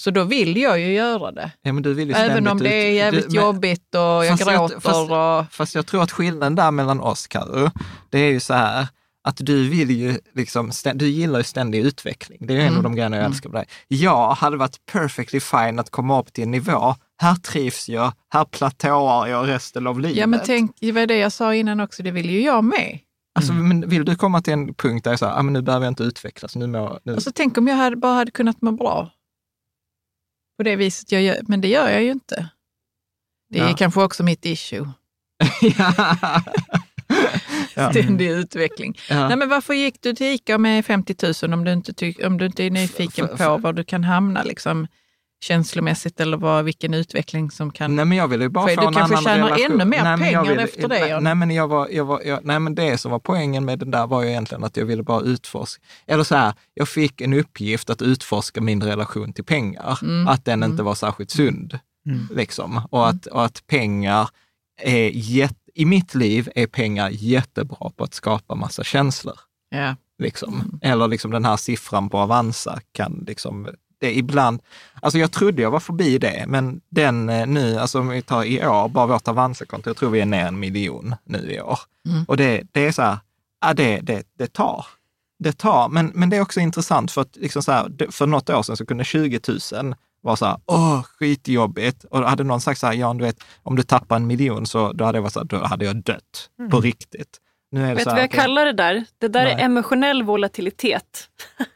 Så då vill jag ju göra det. Ja, Även om det är jävligt men, jobbigt och jag gråter. Jag, fast, och... fast jag tror att skillnaden där mellan oss, Karo, det är ju så här, att du vill ju liksom, du gillar ju ständig utveckling. Det är en mm. av de grejerna jag mm. älskar med dig. Jag hade varit perfectly fine att komma upp till en nivå, här trivs jag, här platåar jag resten av livet. Ja, men tänk, det var det jag sa innan också, det vill ju jag med. Alltså, mm. men vill du komma till en punkt där jag säger, ah, men nu behöver jag inte utvecklas, nu mår... Nu... Alltså, tänk om jag hade, bara hade kunnat må bra. På det viset jag gör, men det gör jag ju inte. Det är ja. kanske också mitt issue. Ständig utveckling. Ja. Nej, men varför gick du till ICA med 50 000 om du inte, om du inte är nyfiken för, för, på var du kan hamna liksom, känslomässigt eller vad, vilken utveckling som kan... Nej, men jag ville ju bara få Du kanske tjänar relation. ännu mer nej, pengar ville, efter det. Nej, nej, men jag var, jag var, jag, nej, men det som var poängen med den där var ju egentligen att jag ville bara utforska. Eller så här, jag fick en uppgift att utforska min relation till pengar. Mm. Att den mm. inte var särskilt sund. Mm. Liksom. Och, att, och att pengar är jätte i mitt liv är pengar jättebra på att skapa massa känslor. Ja. Liksom. Mm. Eller liksom den här siffran på Avanza kan liksom, det ibland, alltså jag trodde jag var förbi det, men den eh, nu, alltså om vi tar i år, bara vårt Avanza-konto, jag tror vi är ner en miljon nu i år. Mm. Och det, det är så här, ja, det, det, det tar. Det tar, men, men det är också intressant för att liksom så här, för något år sedan så kunde 20 000 var så här, åh, skitjobbigt. Och hade någon sagt så här, Jan, du vet, om du tappar en miljon så då hade jag varit så här, då hade jag dött mm. på riktigt. Nu är det vet du vad jag okay. kallar det där? Det där Nej. är emotionell volatilitet.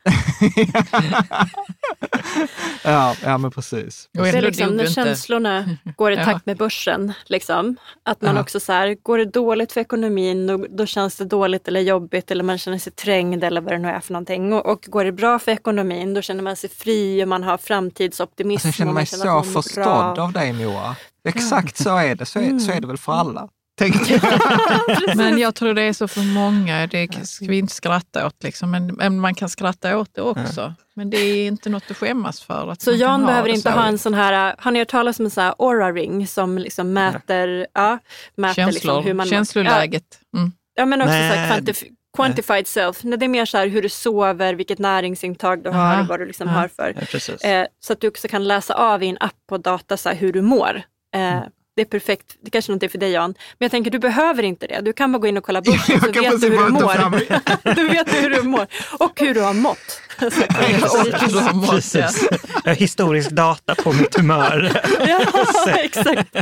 ja, ja, men precis. Det är liksom när känslorna går i takt med börsen. Liksom. Att man ja. också så här, går det dåligt för ekonomin, då, då, känns det dåligt eller jobbigt eller man känner sig trängd eller vad det nu är för någonting. Och, och går det bra för ekonomin, då känner man sig fri och man har framtidsoptimism. Alltså, jag känner mig så förstådd bra. av dig Moa. Exakt så är det. Så är, mm. så är det väl för alla. Men jag tror det är så för många. Det ska vi inte skratta åt, liksom. men, men man kan skratta åt det också. Men det är inte något att skämmas för. Att Så Jan behöver inte så. ha en sån här, har ni hört talas om en sån här aura ring som liksom mäter, ja, mäter Känslor, liksom hur man känsloläget. Mm. Ja, ja men också så quantif- quantified self. Nej, Det är mer så här hur du sover, vilket näringsintag du har, Aha. vad du liksom Ja. har för. Ja. Eh, så att du också kan läsa av i en app på data så här, hur du mår. Eh, det är perfekt, det kanske inte är för dig Jan, men jag tänker du behöver inte det. Du kan bara gå in och kolla börsen så vet du hur du mår. du vet hur du mår och hur du har mått. Och du har mått, ja. Precis. Jag har historisk data på mitt humör ja, exakt.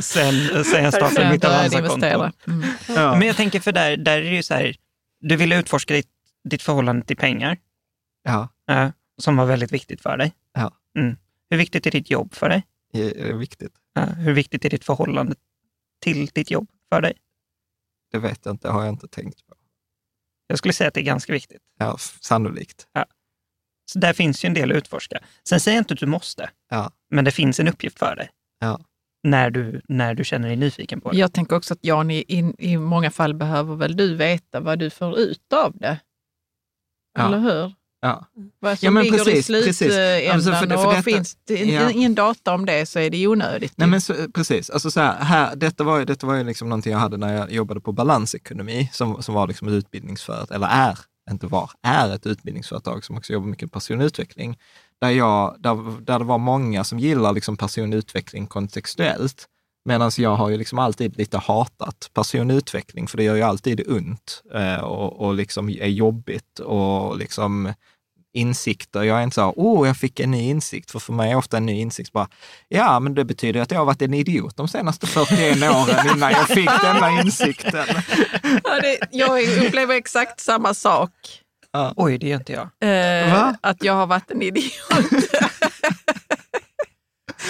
sen, sen jag startade mitt Avanza-konto. Mm. ja. Men jag tänker för där, där är det ju så här, du ville utforska ditt, ditt förhållande till pengar, ja, eh, som var väldigt viktigt för dig. Ja. Mm. Hur viktigt är ditt jobb för dig? Det är viktigt. Eh, hur viktigt är ditt förhållande till ditt jobb för dig? Det vet jag inte, har jag inte tänkt på. Jag skulle säga att det är ganska viktigt. Ja, sannolikt. Så där finns ju en del att utforska. Sen säger jag inte att du måste, Ja. men det finns en uppgift för dig Ja. när du, när du känner dig nyfiken på det. Jag tänker också att Jan, i, i, i många fall behöver väl du veta vad du får ut av det? Ja. Eller hur? Ja. Vad som Ja, men ligger precis, i precis. slutändan. Alltså, för det- för och detta- finns det Ja. ingen data om det så är det onödigt. Nej, men så, precis. Alltså så här, här, detta var, ju- detta var ju liksom någonting jag hade när jag jobbade på balansekonomi, som, som var liksom ett utbildningsföretag, eller är, inte var, är ett utbildningsföretag som också jobbar mycket med personutveckling. Där, jag, där, där det var många som gillar liksom personutveckling kontextuellt, medan jag har ju liksom alltid lite hatat personutveckling, för det gör ju alltid ont eh, och, och liksom är jobbigt och liksom insikter. Jag är inte så, åh, jag fick en ny insikt. För för mig är ofta en ny insikt bara, ja, men det betyder att jag har varit en idiot de senaste 41 åren innan jag fick denna insikten. Ja, det, jag upplever exakt samma sak. Oj, det gör inte jag. Eh, att jag har varit en idiot.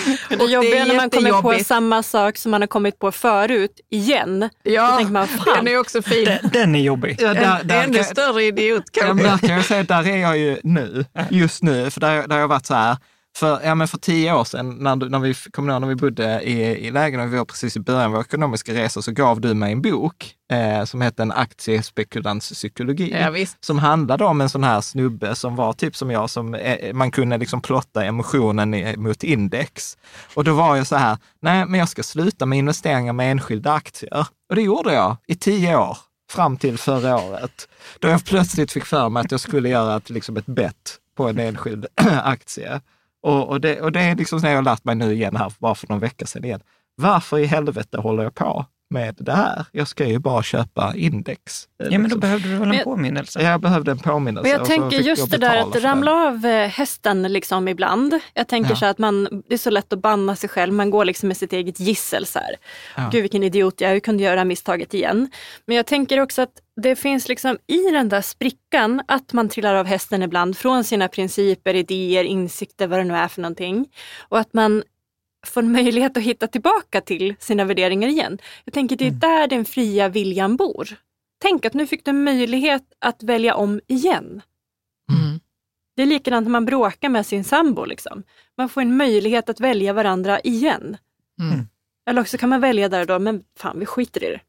Det jobbiga är är när man kommer på samma sak som man har kommit på förut igen. Ja, tänker man, fan. den är också fin. Den, den är jobbig. Ja, där, En där, ännu större idiot kanske. där kan jag säga, där är jag ju nu, just nu, för där, där har jag varit så här, för, ja, men för tio år sedan, när, du- när vi kom när vi bodde i, i lägen och vi var precis i början av vår ekonomiska resa, så gav du mig en bok eh, som hette En aktiespekulants psykologi. Ja, som handlade om en sån här snubbe som var typ som jag, som eh, man kunde liksom plotta emotionen i, mot index. Och då var jag så här, nej men jag ska sluta med investeringar med enskilda aktier. Och det gjorde jag i tio år, fram till förra året. Då jag plötsligt fick för mig att jag skulle göra ett, liksom ett bett på en enskild aktie. Och, och, det, och det är liksom det jag har lärt mig nu igen här, bara för någon vecka sedan igen. Varför i helvete håller jag på med det här? Jag ska ju bara köpa index. Ja, men då Liksom. behövde du väl en Men- påminnelse? Jag behövde en påminnelse. Men jag tänker just jag det där att för den. ramla av eh, hästen liksom ibland. Jag tänker Ja. så att man, det är så lätt att banna sig själv. Man går liksom med sitt eget gissel så här. Ja. Gud vilken idiot jag är, hur kunde jag göra misstaget igen? Men jag tänker också att det finns liksom i den där sprickan att man trillar av hästen ibland från sina principer, idéer, insikter, vad det nu är för någonting. Och att man får en möjlighet att hitta tillbaka till sina värderingar igen. Jag tänker det är där den fria viljan bor. Tänk att nu fick du möjlighet att välja om igen. Mm. Det är likadant när man bråkar med sin sambo. Liksom. Man får en möjlighet att välja varandra igen. Mm. Eller också kan man välja där och då, men fan vi skiter i det.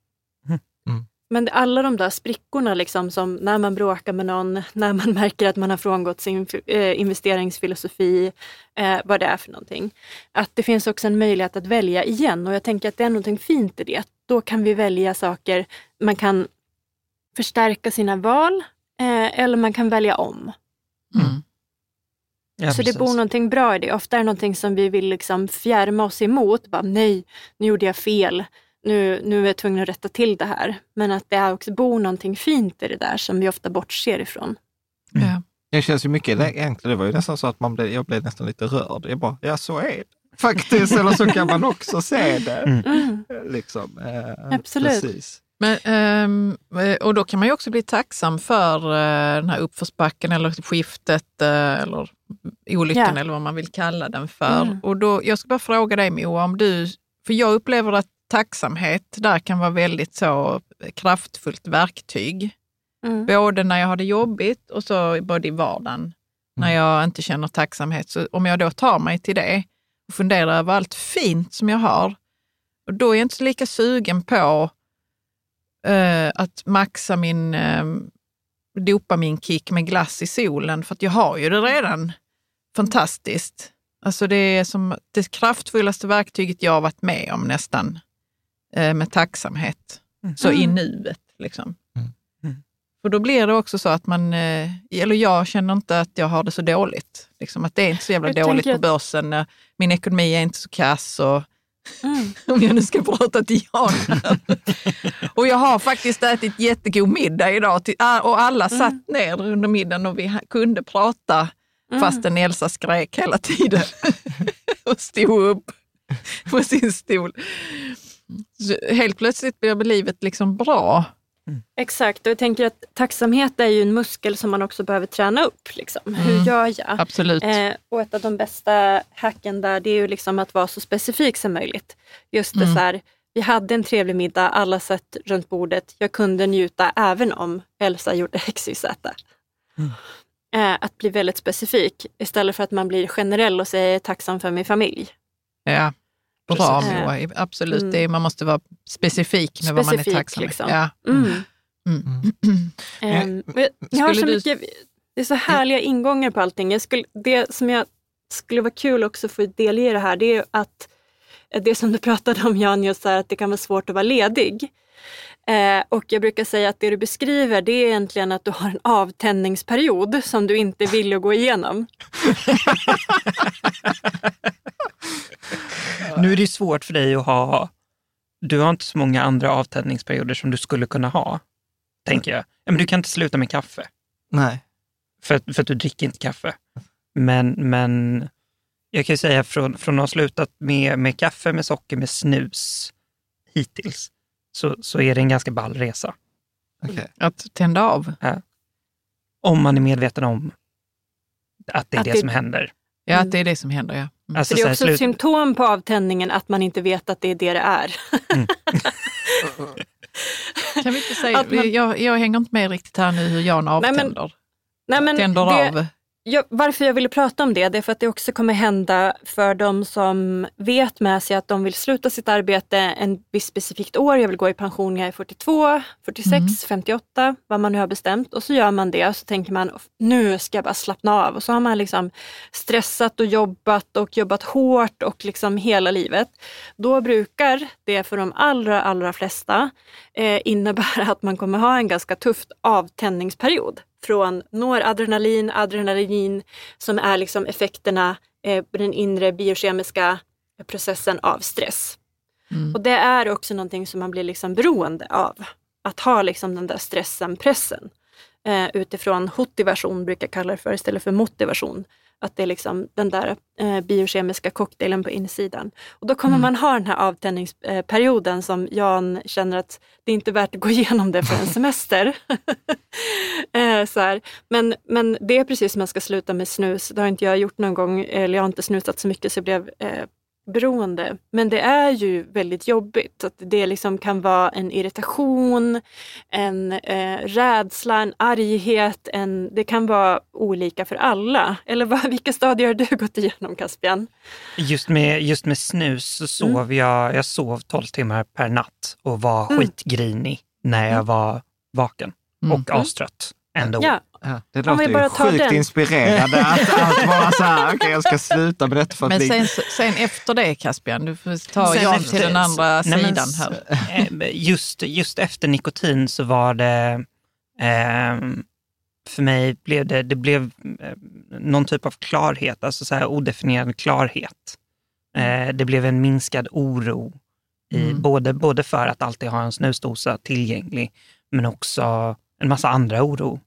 Mm. Men det- alla de där sprickorna, liksom, som när man bråkar med någon, när man märker att man har frångått sin eh, investeringsfilosofi, eh, vad det är för någonting. Att det finns också en möjlighet att välja igen och jag tänker att det är någonting fint i det. Då kan vi välja saker, man kan förstärka sina val eh, eller man kan välja om. Mm. Ja, så det precis. bor någonting bra i det. Ofta är det någonting som vi vill liksom fjärma oss emot. Bara, Nej, nu gjorde jag fel. Nu, nu är jag tvungen att rätta till det här. Men att det är också bor någonting fint i det där som vi ofta bortser ifrån. Ja. Det känns ju mycket egentligen. Det var ju nästan så att man blev, jag blev nästan lite rörd. Jag bara, ja så är det faktiskt. Eller så kan man också se det. Mm. Liksom. Eh, Absolut. Precis. Men, ehm, och då kan man ju också bli tacksam för eh, den här uppförsbacken eller skiftet eh, eller olyckan Ja. eller vad man vill kalla den för. Mm. Och då, jag ska bara fråga dig Moa, om du, för jag upplever att tacksamhet där kan vara väldigt så kraftfullt verktyg. Mm. Både när jag har det jobbigt och så både i vardagen när jag inte känner tacksamhet. Så om jag då tar mig till det och funderar över allt fint som jag har Och då är jag inte så lika sugen på eh, att maxa min eh, dopaminkick med glass i solen, för att jag har ju det redan fantastiskt. Alltså det är som det kraftfullaste verktyget jag har varit med om nästan, med tacksamhet. Mm. Så i nuet. Liksom. För då blir det också så att man, eh, eller jag känner inte att jag har det så dåligt. Liksom, att det är inte så jävla Jag dåligt på tänker att- börsen. eh, Min ekonomi är inte så kass. Och, Mm. om jag nu ska prata till Jan. och jag har faktiskt ätit jättegod middag idag till, ah, och alla satt ner under middagen och vi kunde prata fastän Elsa skrek hela tiden och stod upp på sin stol. Helt plötsligt blev livet liksom bra. Exakt, och jag tänker att tacksamhet är ju en muskel som man också behöver träna upp. Liksom. Hur gör jag? Absolut. Eh, och ett av de bästa hacken där det är ju liksom att vara så specifik som möjligt. Just det så här, vi hade en trevlig middag, alla satt runt bordet. Jag kunde njuta även om Elsa gjorde XYZ. Eh, att bli väldigt specifik istället för att man blir generell och säger tacksam för min familj. Ja, bra Precis. Moa. Absolut, Mm. det är, man måste vara specifik med vad man är Specifik, tacksam liksom. för. Ja. Mm. Mm. Ehm, men jag- ni har så Skulle du- mycket, det är så härliga ingångar på allting. Jag skulle, det som jag skulle vara kul också att få delge det här, det är att eh, det som du pratade om Jan, just här, att det kan vara svårt att vara ledig. Eh, och jag brukar säga att det du beskriver det är egentligen att du har en avtändningsperiod som du inte vill att gå igenom. Nu är det svårt för dig att ha, du har inte så många andra avtändningsperioder som du skulle kunna ha, tänker jag. Ja, men du kan inte sluta med kaffe, Nej. för, att- för att du dricker inte kaffe. Men, men jag kan ju säga från, från att ha slutat med, med kaffe, med socker, med snus hittills, så, så är det en ganska ball resa. Okej. Att tända av. Om man är medveten om att det är Att det, det- som händer. Ja, att det är det som händer. Ja. Mm. Alltså, det är också ett slut- symptom på avtändningen att man inte vet att det är det det är. Kan vi inte säga, man- jag, jag hänger inte med riktigt här nu hur Jan Nej, men- avtänder. Nej, men Tänder det- av. Jag, varför jag ville prata om det, det är för att det också kommer hända för de som vet med sig att de vill sluta sitt arbete en viss specifikt år. Jag vill gå i pension när jag är 42, 46, 58, vad man nu har bestämt. Och så gör man det och så tänker man nu ska jag bara slappna av. Och så har man liksom stressat och jobbat och jobbat hårt och liksom hela livet. Då brukar det för de allra, allra flesta eh, innebära att man kommer ha en ganska tuff avtändningsperiod från noradrenalin, adrenalin som är liksom effekterna eh, på den inre biokemiska processen av stress. Och det är också någonting som man blir liksom beroende av. Att ha liksom den där stressen, pressen. Eh, utifrån motivation brukar jag kalla det för istället för motivation. Att det är liksom den där eh, biokemiska cocktailen på insidan. Och då kommer man ha den här avtändningsperioden som Jan känner att det är inte värt att gå igenom det för en semester. eh, så här. Men, men det är precis som man ska sluta med snus. Det har inte jag gjort någon gång, eller jag har inte snusat så mycket så jag blev eh, beroende. Men det är ju väldigt jobbigt. Att det liksom kan vara en irritation, en eh, rädsla, en arghet. En, det kan vara olika för alla. Eller vad, vilka stadier har du gått igenom Caspian? Just med, just med snus så sov Mm. jag, jag sov 12 timmar per natt och var Mm. skitgrinig när jag var vaken och astrött ändå. Ja, Ja, det låter vi ju sjukt den. inspirerande att, att vara så här, okej jag ska sluta med detta för att Men sen, sen efter det Caspian, du får ta Sen Jan till den andra Nej, men sidan s- här. eh, Just, just efter nikotin så var det, ehm, för mig blev det, det blev eh, någon typ av klarhet, alltså så här odefinierad klarhet. Eh, det blev en minskad oro, i, Mm. både, både för att alltid ha en snusdosa tillgänglig, men också en massa andra oro.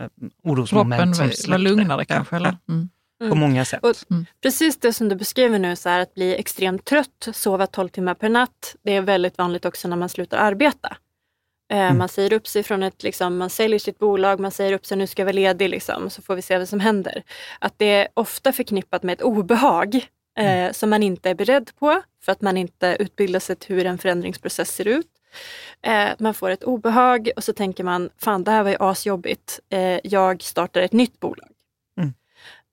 Eh, orosmoment Kroppen som var släppte. lugnare Ja, kanske? Eller? Mm. På många sätt. Och precis det som du beskriver nu, så här, att bli extremt trött, sova 12 timmar per natt. Det är väldigt vanligt också när man slutar arbeta. Eh, Man säger upp sig från ett, liksom, man säljer sitt bolag, man säger upp sig, nu ska jag vara ledig, liksom, så får vi se vad som händer. Att det är ofta förknippat med ett obehag eh, som man inte är beredd på, för att man inte utbildar sig till hur en förändringsprocess ser ut. Eh, man får ett obehag och så tänker man, fan det här var ju asjobbigt. Eh, jag startar ett nytt bolag.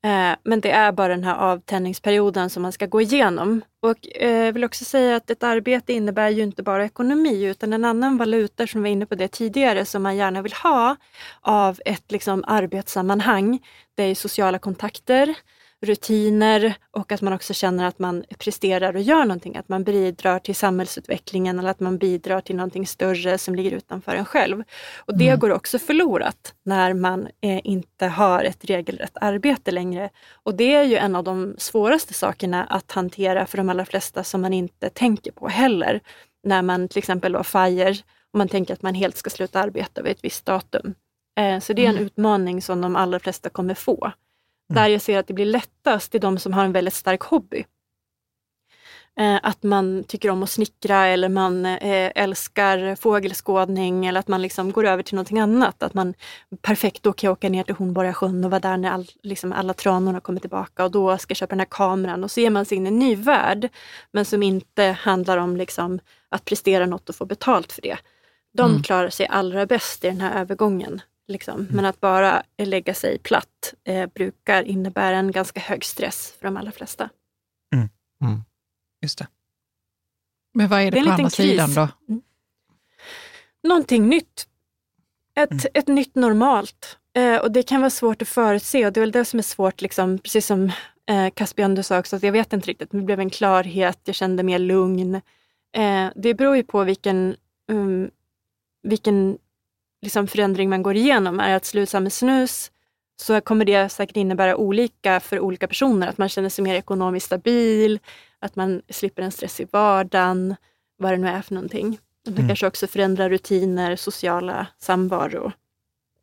Eh, men det är bara den här avtändningsperioden som man ska gå igenom. Och eh, jag vill också säga att ett arbete innebär ju inte bara ekonomi utan en annan valuta som vi var inne på det tidigare som man gärna vill ha av ett liksom, arbetssammanhang. Det är sociala kontakter, rutiner och att man också känner att man presterar och gör någonting. Att man bidrar till samhällsutvecklingen eller att man bidrar till någonting större som ligger utanför en själv. Och det Mm. går också förlorat när man eh, inte har ett regelrätt arbete längre. Och det är ju en av de svåraste sakerna att hantera för de allra flesta som man inte tänker på heller. När man till exempel då FIRE och man tänker att man helt ska sluta arbeta vid ett visst datum. Eh, så det är en utmaning som de allra flesta kommer få. Där jag ser att det blir lättast är de som har en väldigt stark hobby. Eh, att man tycker om att snickra eller man eh, älskar fågelskådning eller att man liksom går över till någonting annat. Att man perfekt då kan jag åka ner till Hornborgasjön och vara där när all, liksom alla tranorna kommer tillbaka och då ska jag köpa den här kameran och så ger man sig in i en ny värld. Men som inte handlar om liksom att prestera något och få betalt för det. De Mm. klarar sig allra bäst i den här övergången. Liksom. Men att bara lägga sig platt eh, brukar innebära en ganska hög stress för de allra flesta. Just det. Men vad är Det det, är en på andra sidan kris. då? Någonting nytt. Ett, ett nytt normalt. Eh, och det kan vara svårt att förutse och det är väl det som är svårt, liksom, precis som eh, Caspian du sa också, att jag vet inte riktigt. Det blev en klarhet, jag kände mer lugn. Eh, det beror ju på vilken, um, vilken liksom, förändring man går igenom. Är att sluta med snus så kommer det säkert innebära olika för olika personer. Att man känner sig mer ekonomiskt stabil, att man slipper en stress i vardagen, vad det nu är för någonting. Det Mm. kanske också förändrar rutiner, sociala samvaro,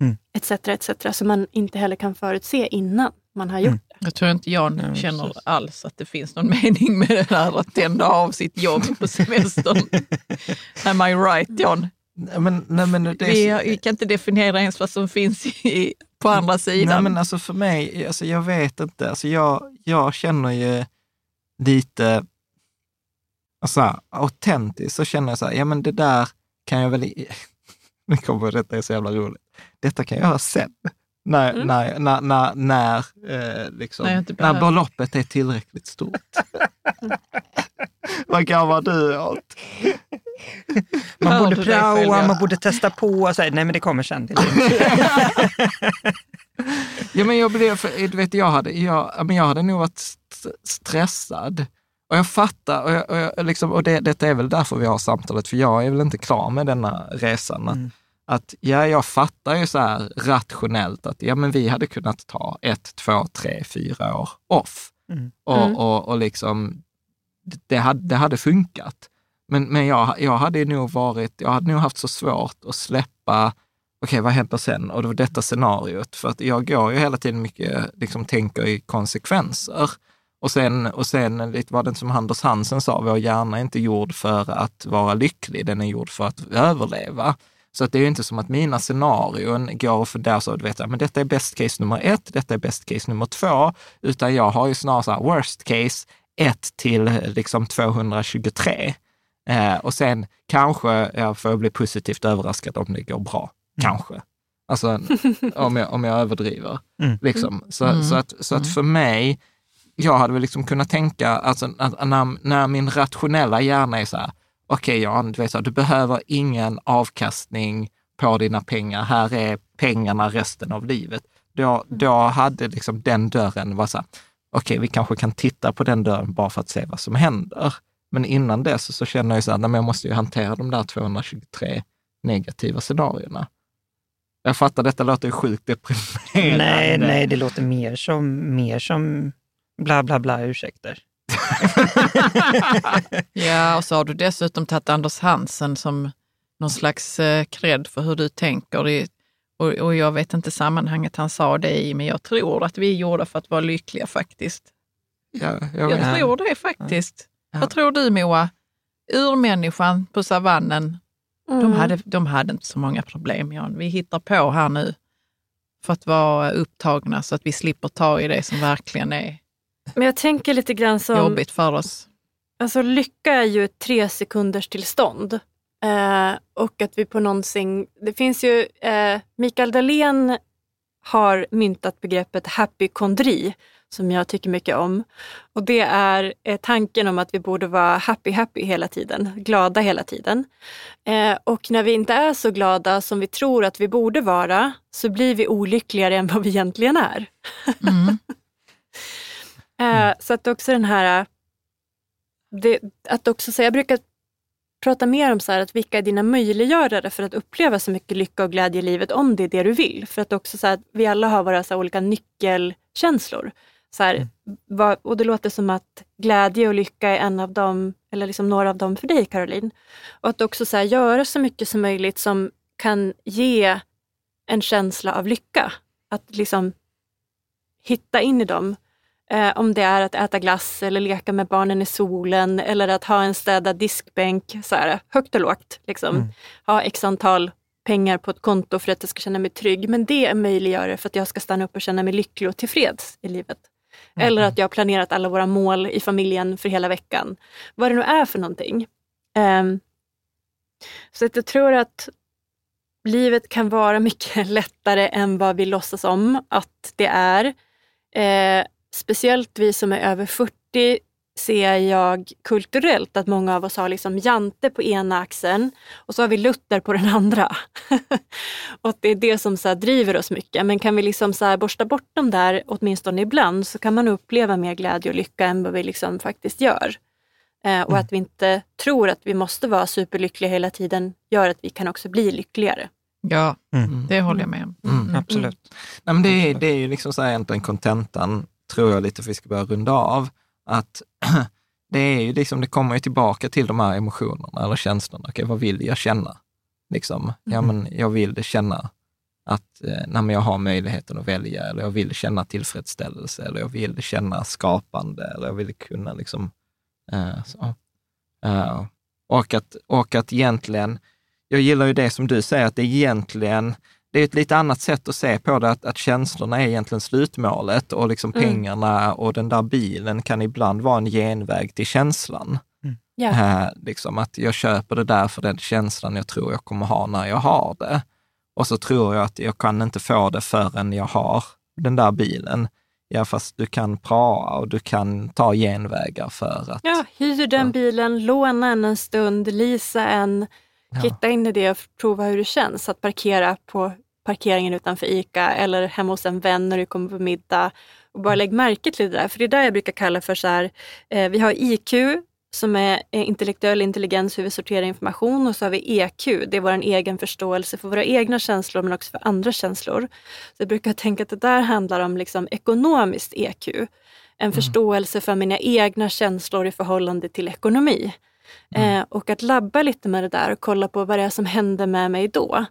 Mm. etc. etc. Som man inte heller kan förutse innan man har gjort Mm. det. Jag tror inte jag Nej, känner precis. alls att det finns någon mening med det här att tända av sitt jobb på semestern. Am I right John? Nej, Men, nej, men det Vi, vi kan inte definiera ens vad som finns i, på andra sidan. Nej, men alltså för mig, alltså jag vet inte. Alltså jag, jag känner ju lite, alltså autentiskt så känner jag så här, ja men det där kan jag väl, nu kommer detta är så jävla roligt, detta kan jag göra sen. När, Mm. när, när, när, när, eh, liksom, När jag inte när beloppet är tillräckligt stort. Vad gammal du är. Man borde själv, praoa, ja. man borde testa på. och Så här, nej, men det kommer sen. Det Ja, men jag blev, för, du vet, jag hade, jag, men jag hade nog varit st- stressad. Och jag fattar, och, jag, och, jag, liksom, och det, detta är väl därför vi har samtalet, för jag är väl inte klar med denna resan. Att, Mm. att ja, jag fattar ju så här rationellt att ja, men vi hade kunnat ta ett, två, tre, fyra år off. Mm. Och, Mm. och, och liksom, det hade, det hade funkat. Men, men jag, jag hade nog varit, jag hade nog haft så svårt att släppa, okej vad händer sen? Och det var detta scenariot. För att jag går ju hela tiden mycket, liksom tänker i konsekvenser. Och sen, och sen lite var det som Anders Hansen sa, vår hjärna är inte gjord för att vara lycklig, den är gjord för att överleva. Så att det är ju inte som att mina scenarion går och funderar så, du vet, men detta är best case nummer ett, detta är best case nummer två, utan jag har ju snarare så här worst case, 1 till liksom 223. Eh, och sen kanske jag får bli positivt överraskad om det går bra. Kanske. Alltså om jag, om jag överdriver. Mm. Liksom. Så, Mm. så, att, så att för mig, jag hade väl liksom kunnat tänka, alltså, att när, när min rationella hjärna är så här, okej Jan, du, vet, så du behöver ingen avkastning på dina pengar, här är pengarna resten av livet. Då, då hade liksom den dörren varit så här, okej, vi kanske kan titta på den dörren bara för att se vad som händer. Men innan dess så känner jag så här, nej, men jag måste ju hantera de där 223 negativa scenarierna. Jag fattar, detta låter ju sjukt deprimerande. nej, nej, det låter mer som, mer som bla bla bla ursäkter. Ja, och så har du dessutom tagit Anders Hansen som någon slags eh, cred för hur du tänker. Och, och jag vet inte sammanhanget han sa det i, men jag tror att vi är gjorda för att vara lyckliga faktiskt. Ja, jag Jag tror det faktiskt. Ja. Vad tror du Moa? Urmänniskan på savannen, de, Mm. hade, de hade inte så många problem Jan. Vi hittar på här nu för att vara upptagna så att vi slipper ta i det som verkligen är Men jag tänker lite grann som, jobbigt för oss. alltså lycka är ju ett tre sekunders tillstånd. Eh, och att vi på någonsin, det finns ju, eh, Mikael Dahlén har myntat begreppet happykondri som jag tycker mycket om. Och det är eh, tanken om att vi borde vara happy happy hela tiden, glada hela tiden. Eh, och när vi inte är så glada som vi tror att vi borde vara så blir vi olyckligare än vad vi egentligen är. Mm. eh, så att också den här, det, att också säga, jag brukar prata mer om så att vilka är dina möjliggörare för att uppleva så mycket lycka och glädje i livet om det är det du vill. För att också så att vi alla har våra så olika nyckelkänslor. Så här, mm. vad, och det låter som att glädje och lycka är en av dem, eller liksom några av dem för dig Caroline. Och att också så här, göra så mycket som möjligt som kan ge en känsla av lycka. Att liksom hitta in i dem. Eh, om det är att äta glass eller leka med barnen i solen eller att ha en städad diskbänk, så här, högt och lågt. Liksom. Mm. Ha x antal pengar på ett konto för att jag ska känna mig trygg. Men det är möjliggörare för att jag ska stanna upp och känna mig lycklig och tillfreds i livet. Mm. Eller att jag har planerat alla våra mål i familjen för hela veckan. Vad det nu är för någonting. Um, så att jag tror att livet kan vara mycket lättare än vad vi låtsas om att det är. Eh, speciellt vi som är över 40 ser jag kulturellt att många av oss har liksom Jante på ena axeln och så har vi Luther på den andra. och det är det som så driver oss mycket. Men kan vi liksom så borsta bort dem där åtminstone ibland så kan man uppleva mer glädje och lycka än vad vi liksom faktiskt gör. Eh, och mm. att vi inte tror att vi måste vara superlyckliga hela tiden gör att vi kan också bli lyckligare. Ja, mm. det håller jag med om. Mm. mm. Absolut. Nej, men det, är, det är ju liksom så här egentligen kontentan, tror jag lite för vi ska börja runda av att det är ju liksom, det kommer ju tillbaka till de här emotionerna eller känslorna. Okej, vad vill jag känna? Liksom, mm. ja, men jag vill känna att eh, jag har möjligheten att välja, eller jag vill känna tillfredsställelse, eller jag vill känna skapande, eller jag vill kunna liksom... Eh, så. Uh, och, att, och att egentligen, jag gillar ju det som du säger, att det egentligen, det är ett lite annat sätt att se på det, att, att känslorna är egentligen slutmålet och liksom mm. pengarna och den där bilen kan ibland vara en genväg till känslan. Mm. Yeah. Eh, liksom att jag köper det där för den känslan jag tror jag kommer ha när jag har det. Och så tror jag att jag kan inte få det förrän jag har den där bilen. Ja, fast du kan praa och du kan ta genvägar för att... Ja, hyr den bilen, låna en en stund, lisa en, Ja. Hitta in i det och prova hur det känns att parkera på parkeringen utanför ICA eller hemma hos en vän när du kommer på middag. Och bara lägg märke till det där, för det är där jag brukar kalla för så här, eh, vi har IQ som är intellektuell intelligens, hur vi sorterar information och så har vi EQ, det är vår egen förståelse för våra egna känslor men också för andra känslor. Så jag brukar tänka att det där handlar om liksom ekonomiskt EQ, en mm. förståelse för mina egna känslor i förhållande till ekonomi. Mm. Eh, och att labba lite med det där och kolla på vad det är som hände med mig då.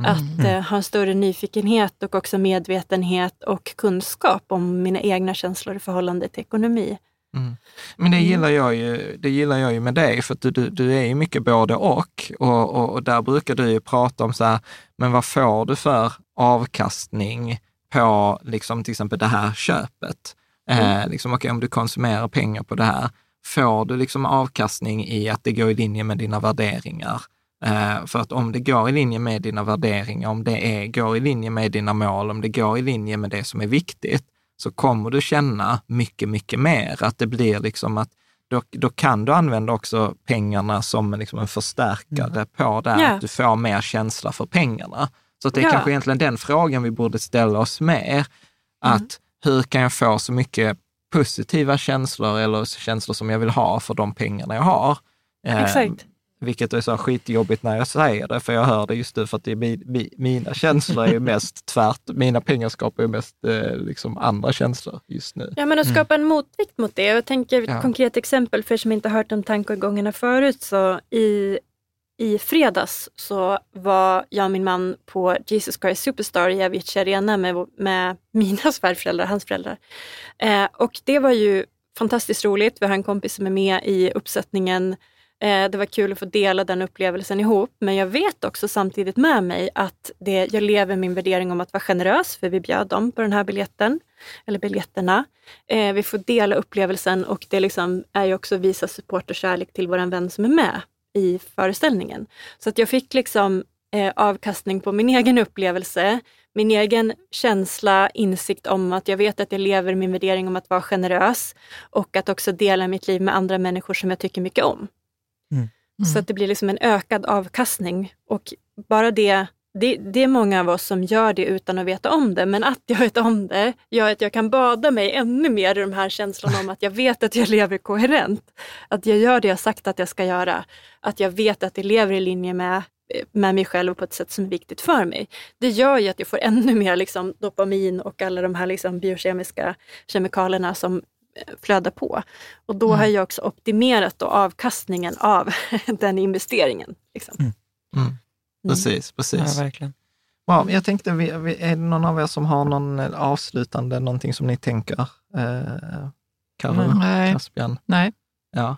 Mm. Att eh, ha en större nyfikenhet och också medvetenhet och kunskap om mina egna känslor i förhållande till ekonomi. Mm. Men det mm. gillar, jag ju, det gillar jag ju med dig, för att du, du, du är ju mycket både och. Och, och. och, där brukar du ju prata om så här, men vad får du för avkastning på liksom till exempel det här köpet? Mm. Eh, liksom, okay, om du konsumerar pengar på det här, får du liksom avkastning i att det går i linje med dina värderingar. Eh, för att om det går i linje med dina värderingar, om det är, går i linje med dina mål, om det går i linje med det som är viktigt, så kommer du känna mycket, mycket mer. Att det blir liksom att då, då kan du använda också pengarna som liksom en förstärkare mm. på det, yeah. att du får mer känsla för pengarna. Så det är yeah. kanske egentligen den frågan vi borde ställa oss mer. Att mm. hur kan jag få så mycket positiva känslor eller känslor som jag vill ha för de pengarna jag har. Eh, Exakt. vilket är så skitjobbigt när jag säger det, för jag hör det just nu för att det är mi, mi, mina känslor är ju mest tvärt, mina pengar skapar ju mest eh, liksom andra känslor just nu. Ja, men att skapa mm. en motvikt mot det. Jag tänker ett ja. konkret exempel för er som inte har hört de tankegångarna förut. Så i i fredags så var jag och min man på Jesus Christ Superstar i Avicii Arena med, med mina svärföräldrar, hans föräldrar. Eh, och det var ju fantastiskt roligt. Vi har en kompis som är med i uppsättningen. Eh, det var kul att få dela den upplevelsen ihop. Men jag vet också samtidigt med mig att det, jag lever min värdering om att vara generös, för vi bjöd dem på den här biljetten, eller biljetterna. Eh, vi får dela upplevelsen och det liksom är ju också att visa support och kärlek till vår vän som är med i föreställningen. Så att jag fick liksom eh, avkastning på min egen upplevelse, min egen känsla, insikt om att jag vet att jag lever min värdering om att vara generös och att också dela mitt liv med andra människor som jag tycker mycket om. Mm. Så att det blir liksom en ökad avkastning och bara det det, det är många av oss som gör det utan att veta om det, men att jag vet om det gör att jag kan bada mig ännu mer i de här känslorna om att jag vet att jag lever koherent. Att jag gör det jag sagt att jag ska göra. Att jag vet att jag lever i linje med, med mig själv på ett sätt som är viktigt för mig. Det gör ju att jag får ännu mer liksom, dopamin och alla de här liksom, biokemiska kemikalierna som eh, flödar på. Och då har jag också optimerat avkastningen av den investeringen. Liksom. Mm. Precis, precis. Ja, verkligen. Wow, jag tänkte, är det någon av er som har någon eh, avslutande, någonting som ni tänker? Eh, Karo, Nej. Caspian? Nej. Ja.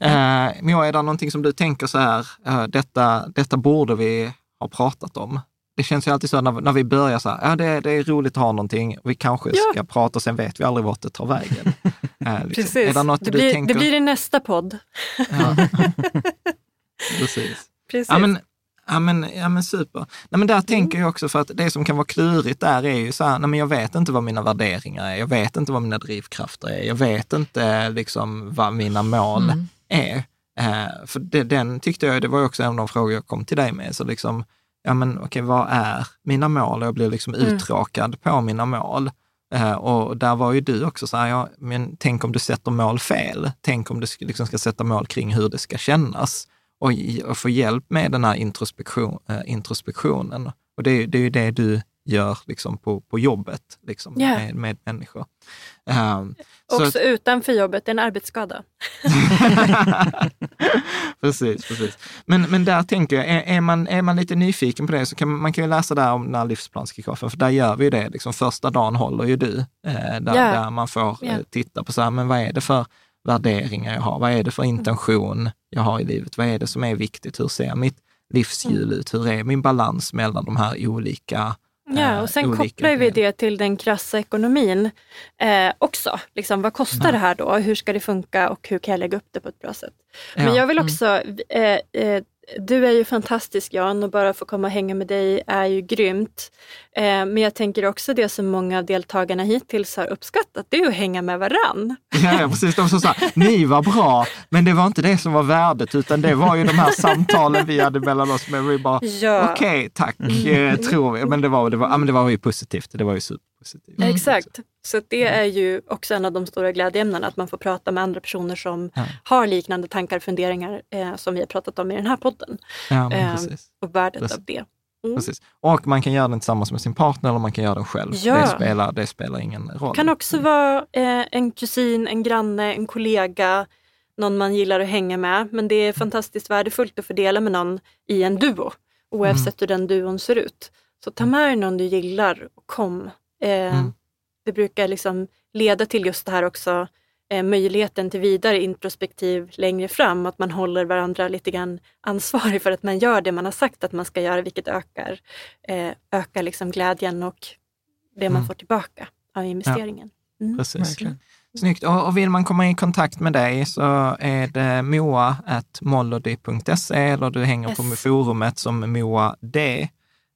Eh, Moa, är det någonting som du tänker så här, eh, detta, detta borde vi ha pratat om? Det känns ju alltid så när, när vi börjar så här, ja det, det är roligt att ha någonting, vi kanske Ja. ska prata och sen vet vi aldrig vart det tar vägen. Eh, liksom. Precis. Är det något det, blir, tänker? det blir i nästa podd. Ja. Precis. Precis. Ja men, ja, men, ja, men super. Nej, men där tänker jag också för att det som kan vara klurigt där är ju så här, nej, men jag vet inte vad mina värderingar är, jag vet inte vad mina drivkrafter är, jag vet inte liksom vad mina mål Mm. är. Eh, för det, den tyckte jag, det var ju också en av de frågor jag kom till dig med, så liksom, ja men okej, vad är mina mål? Jag blir liksom Mm. uttråkad på mina mål. Eh, och där var ju du också så här, ja, men tänk om du sätter mål fel? Tänk om du liksom ska sätta mål kring hur det ska kännas? Och, och få hjälp med den här introspektion, eh, introspektionen. Och det, är- det är ju det du gör liksom på, på jobbet liksom, Ja. med, med människor. Um, Också utanför jobbet, en arbetsskada. precis, precis. Men, men där tänker jag, är, är, man, är man lite nyfiken på det så kan man, man kan ju läsa där om den här livsplanskickoffen, för där gör vi ju det. Liksom, första dagen håller ju du, eh, där, Ja. där man får eh, Ja. titta på så här, men vad är det för värderingar jag har? Vad är det för intention jag har i livet? Vad är det som är viktigt? Hur ser mitt livshjul ut? Hur är min balans mellan de här olika Ja, eh, och sen kopplar vi det till den krassa ekonomin eh, också. Liksom, vad kostar det här då? Hur ska det funka och hur kan jag lägga upp det på ett bra sätt? Men Ja. jag vill också, eh, eh, du är ju fantastisk Jan och bara få komma och hänga med dig är ju grymt. Eh, men jag tänker också det som många av deltagarna hittills har uppskattat, det är att hänga med varann. Ja, precis. De som sa, ni var bra, men det var inte det som var värdet, utan det var ju de här samtalen vi hade mellan oss. Men vi bara, Ja. okej, tack, eh, tror vi. Men det var, det, var, ja, men det var ju positivt. Det var ju superpositivt. Exakt. Så att det är ju också en av de stora glädjeämnena, att man får prata med andra personer som Ja. har liknande tankar och funderingar eh, som vi har pratat om i den här podden. Ja, Eh, och värdet Precis. av det. Mm. precis. Och man kan göra den tillsammans med sin partner eller man kan göra den själv. Ja. Det, spelar, det spelar ingen roll. kan också vara eh, en kusin, en granne, en kollega, någon man gillar att hänga med. Men det är fantastiskt värdefullt att fördela med någon i en duo, oavsett hur den duon ser ut. Så ta med dig någon du gillar och kom. Eh, Mm. Det brukar liksom leda till just det här också, eh, möjligheten till vidare introspektiv längre fram, att man håller varandra lite grann ansvarig för att man gör det man har sagt att man ska göra, vilket ökar, eh, ökar liksom glädjen och det man Mm. får tillbaka av investeringen. Mm. Precis. Verkligen. Snyggt. Och, och vill man komma i kontakt med dig så är det moa.mollody.se eller du hänger på Yes. forumet som Moa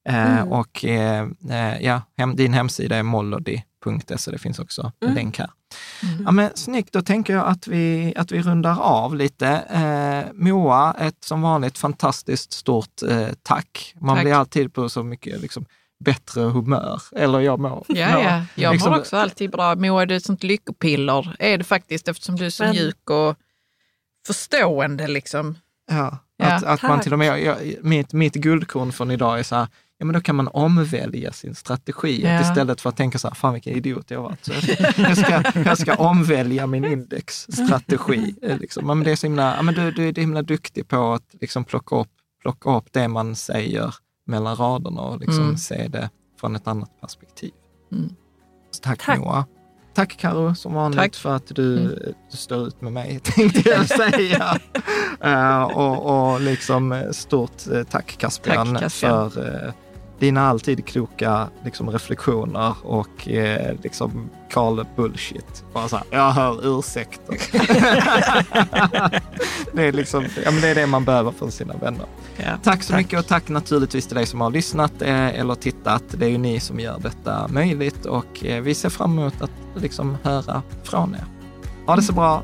Eh, Mm. Och eh, eh, ja, hem, din hemsida är mollody.se. Det finns också en Mm. länk här. Ja, men, snyggt, då tänker jag att vi, att vi rundar av lite. Eh, Moa, ett som vanligt fantastiskt stort eh, tack. Man Tack. blir alltid på så mycket liksom, bättre humör. Eller jag mår. Ja, ja. Jag liksom- mår också alltid bra. Moa, det är ett sånt lyckopiller, är det faktiskt, eftersom du är så Men- mjuk och förstående. Liksom. Ja, Ja, att, att man till och med, jag, mitt, mitt guldkorn från idag är så här, ja men då kan man omvälja sin strategi. Ja. istället för att tänka så här, fan vilken idiot jag har varit. Så jag, ska, jag ska omvälja min indexstrategi. eh, Liksom. Men det är så himla, ja, men du, du är himla duktig på att liksom plocka, upp, plocka upp det man säger mellan raderna och liksom Mm. se det från ett annat perspektiv. Mm. Tack, Tack. Moa. Tack Karo som vanligt Tack. för att du, Mm. du står ut med mig, tänkte jag säga. Eh, och, och liksom eh, stort tack Caspian, Tack, Caspian. för eh, dina alltid kloka liksom, reflektioner och eh, liksom call it bullshit. Bara så här, jag hör ursäkter. det, är liksom, ja, men det är det man behöver från sina vänner. Ja, tack så tack. mycket och tack naturligtvis till dig som har lyssnat eh, eller tittat. Det är ju ni som gör detta möjligt och eh, vi ser fram emot att liksom höra från er. Ha det så bra!